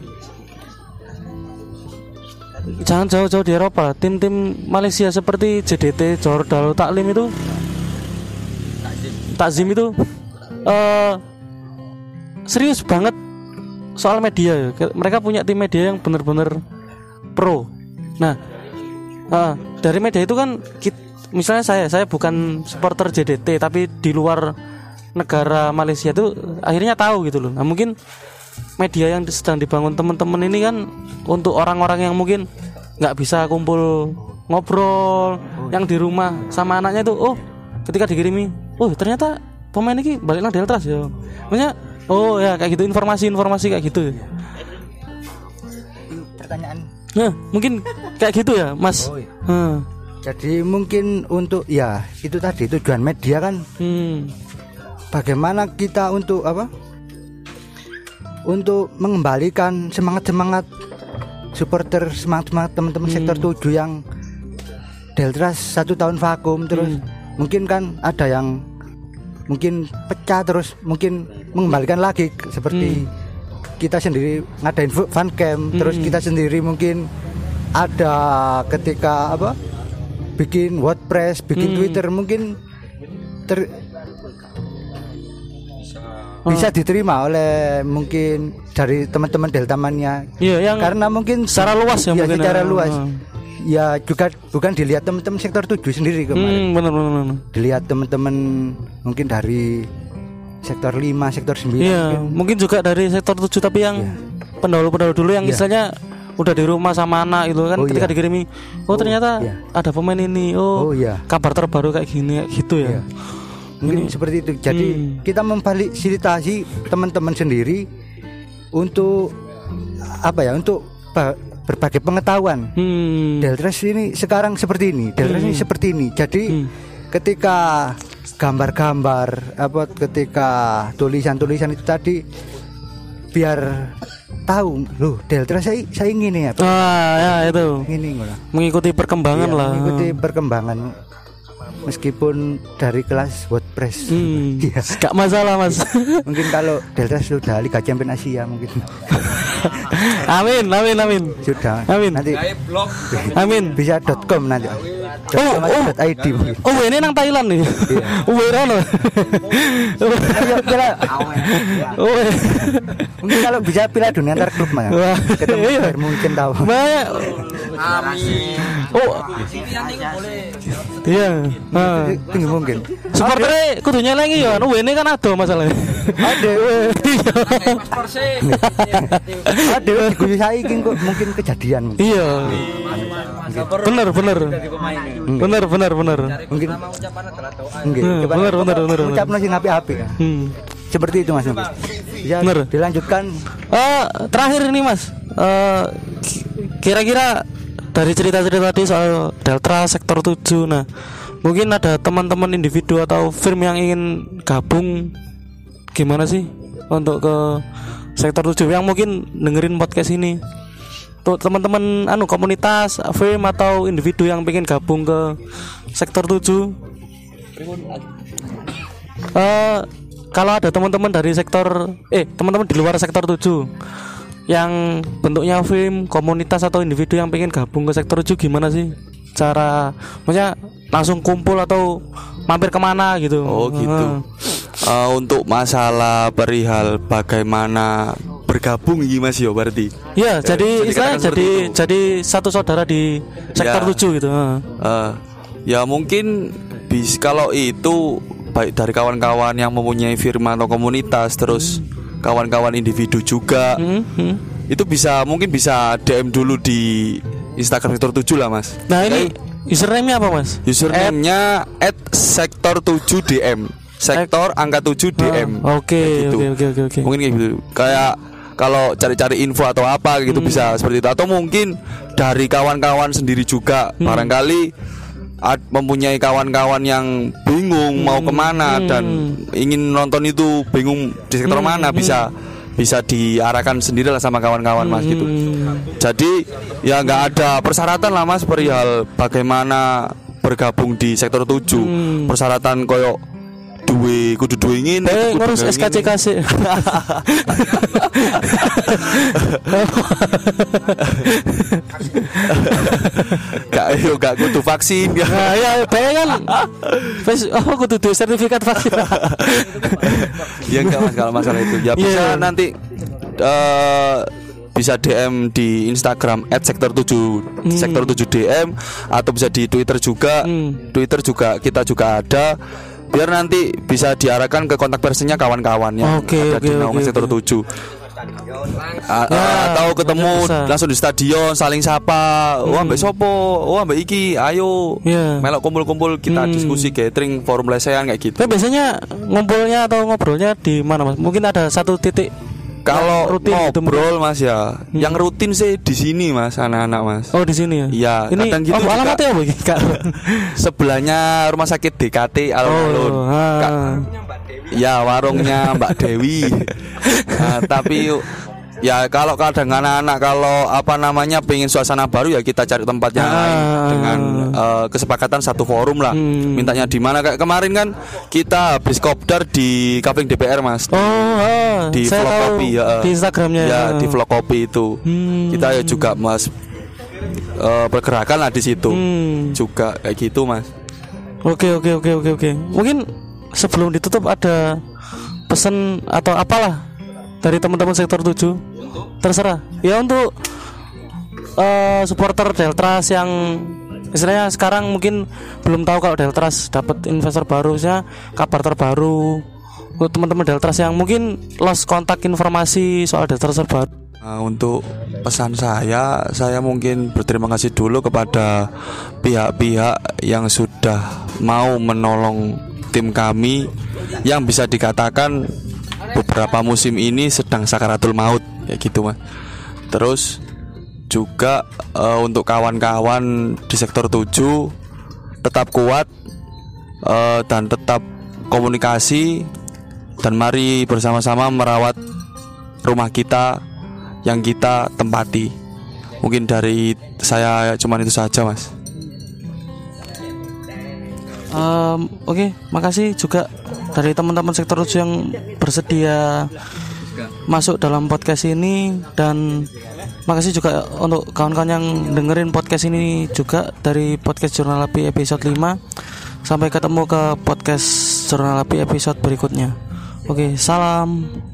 jangan jauh-jauh di Eropa, tim-tim Malaysia seperti JDT, Johor Darul Taklim itu Takzim itu eh serius banget soal media ya. Mereka punya tim media yang benar-benar pro. Nah, ah, dari media itu kan kit- misalnya saya saya bukan supporter JDT tapi di luar negara Malaysia itu akhirnya tahu gitu loh. Nah, mungkin media yang sedang dibangun teman-teman ini kan untuk orang-orang yang mungkin nggak bisa kumpul ngobrol yang di rumah sama anaknya itu oh ketika dikirimi oh ternyata pemain ini balik nang Deltras ya. Maksudnya oh ya kayak gitu informasi-informasi kayak gitu. Pertanyaan. Nah mungkin kayak gitu ya mas. Hmm. Jadi mungkin untuk ya itu tadi tujuan media kan? Hmm. bagaimana kita untuk apa? Untuk mengembalikan semangat semangat supporter semangat semangat teman-teman sektor 7 yang Deltras satu tahun vakum terus. Mungkin kan ada yang mungkin pecah terus mungkin mengembalikan lagi seperti kita sendiri ngadain fun camp terus kita sendiri mungkin ada ketika apa bikin WordPress bikin Twitter mungkin ter bisa diterima oleh mungkin dari teman-teman Delta Mania Iya, yang karena mungkin secara luas ya mungkin secara ya. luas Hmm. ya juga bukan dilihat teman-teman sektor 7 sendiri kemarin Hmm, bener bener. dilihat teman-teman mungkin dari sektor 5 sektor 9 Iya, mungkin. mungkin juga dari sektor 7 tapi yang Iya. pendahulu-pendahulu dulu yang Iya. istilahnya udah di rumah sama anak itu kan Oh, ketika iya. dikirimi oh, ternyata iya. ada pemain ini oh, Oh, iya. kabar terbaru kayak gini kayak gitu ya Iya. mungkin seperti itu jadi Hmm. kita memfasilitasi teman-teman sendiri untuk apa ya untuk ba- berbagai pengetahuan hmm. Deltras ini sekarang seperti ini, Deltras ini seperti ini. Jadi Hmm. ketika gambar-gambar apa ketika tulisan-tulisan itu tadi biar tahu loh Deltras saya saya ingin ya ah ya itu ini mengikuti perkembangan Iya, lah mengikuti perkembangan meskipun dari kelas WordPress. hmm. Iya. gak masalah mas mungkin kalau Deltras sudah Liga Champion Asia mungkin amin amin amin sudah. Amin. Nanti amin bisa .com nanti. Oh, oh. .id mungkin. oh ini nang Thailand nih oh Rono Ayo, kira oh Mungkin kalau bisa piala dunia antar klub mah. Ketemu iya. Mungkin tahu. banyak oh iya ah. Tinggi mungkin. Supporternya kudu nyelengi ya, anu ini kan ada masalahnya. Ada. Ada diguyu saiki kok mungkin kejadian mungkin. Iya. Bener bener. Bener bener bener. Mungkin Coba- bener, bener, coba bener, bener. Ucapno sing apik-apik. Hmm. Seperti itu Mas. Bisa Bener. dilanjutkan Eh, terakhir ini Mas. Ki- kira-kira dari cerita-cerita tadi soal Delta sektor 7 nah mungkin ada teman-teman individu atau firm yang ingin gabung gimana sih untuk ke sektor 7 yang mungkin dengerin podcast ini teman-teman anu komunitas firm atau individu yang pengen gabung ke sektor 7 eh kalau ada teman-teman dari sektor eh teman-teman di luar sektor 7 yang bentuknya film, komunitas atau individu yang pengen gabung ke sektor 7 gimana sih? Cara maksudnya langsung kumpul atau mampir ke mana gitu? Oh gitu. Ah. Eh, untuk masalah perihal bagaimana bergabung ini Mas yo berarti. Iya, jadi jadi katakan jadi itu. jadi satu saudara di sektor Ya. 7 gitu. Eh, ya mungkin bis kalau itu baik dari kawan-kawan yang mempunyai firma atau komunitas terus kawan-kawan individu juga Hmm, hmm. itu bisa mungkin bisa DM dulu di Instagram sektor 7 lah Mas. Nah, ini username-nya apa, Mas? Username-nya at sektor 7 DM. Sektor angka 7 DM. Ah, Oke, Kayak gitu. oke, oke, oke, oke. Mungkin kayak gitu. Kayak kalau cari-cari info atau apa Hmm. gitu bisa seperti itu atau mungkin dari kawan-kawan sendiri juga Hmm. barangkali ad- mempunyai kawan-kawan yang bingung mau ke mana dan ingin nonton itu bingung di sektor mana bisa bisa diarahkan sendiri lah sama kawan-kawan mas gitu jadi ya nggak ada persyaratan lah mas perihal bagaimana bergabung di sektor 7 persyaratan koyok duwe kudu duwe ngene Eh, ngurus ngene. SKCKC. gak yo gak kudu vaksin ya Nah, ya, bae kan. Wis apa kudu duwe sertifikat vaksin. ya enggak mas kalau masalah itu ya bisa Iya. nanti eh bisa DM di Instagram @sektor7 sektor 7 DM atau bisa di Twitter juga Hmm. Twitter juga kita juga ada biar nanti bisa diarahkan ke kontak personnya kawan-kawannya Oke, ada di oke, naungan oke, sektor oke. 7 A- Ya, atau ketemu langsung di stadion saling sapa Hmm. wah mbak sopo wah mbak iki ayo Iya. melok kumpul-kumpul kita Hmm. diskusi gathering forum lesehan kayak gitu Tapi biasanya ngumpulnya atau ngobrolnya di mana Mas? Mungkin ada satu titik Kalau rutin gitu ngobrol mas ya, yang rutin sih di sini mas, anak-anak mas. Oh di sini ya? Iya, Ini kadang gitu oh, alamatnya apa ini Kak? Sebelahnya rumah sakit DKT alun-alun. Oh, ah. Ya warungnya Mbak Dewi. Nah, tapi ya kalau kadang anak-anak kalau apa namanya pengen suasana baru ya kita cari tempat yang Ah. lain dengan eh, kesepakatan satu forum lah. Hmm. Mintanya di mana kayak kemarin kan kita habis kopdar di Kavling DPR mas. Oh, ah, di saya vlog tahu kopi ya di Instagramnya. ya di vlog kopi itu Hmm. kita ya juga mas eh, pergerakan lah di situ Hmm. juga kayak gitu mas Oke oke oke oke oke. Mungkin sebelum ditutup ada pesan atau apalah dari teman-teman sektor 7 terserah. Ya untuk eh, supporter Deltras yang istilahnya sekarang mungkin belum tahu kalau Deltras dapat investor baru ya kabar terbaru. Untuk teman-teman Deltras yang mungkin lost kontak informasi soal Deltras terbaru. Nah, untuk pesan saya saya mungkin berterima kasih dulu kepada pihak-pihak yang sudah mau menolong tim kami yang bisa dikatakan beberapa musim ini sedang sakaratul maut kayak gitu mas. Terus juga eh, untuk kawan-kawan di sektor 7 tetap kuat eh, dan tetap komunikasi dan mari bersama-sama merawat rumah kita yang kita tempati. Mungkin dari saya cuman itu saja mas Em, Oke, makasih juga dari teman-teman sektor 7 yang bersedia masuk dalam podcast ini dan makasih juga untuk kawan-kawan yang dengerin podcast ini juga dari podcast Jurnal Api episode 5 sampai ketemu ke podcast Jurnal Api episode berikutnya. Oke, salam.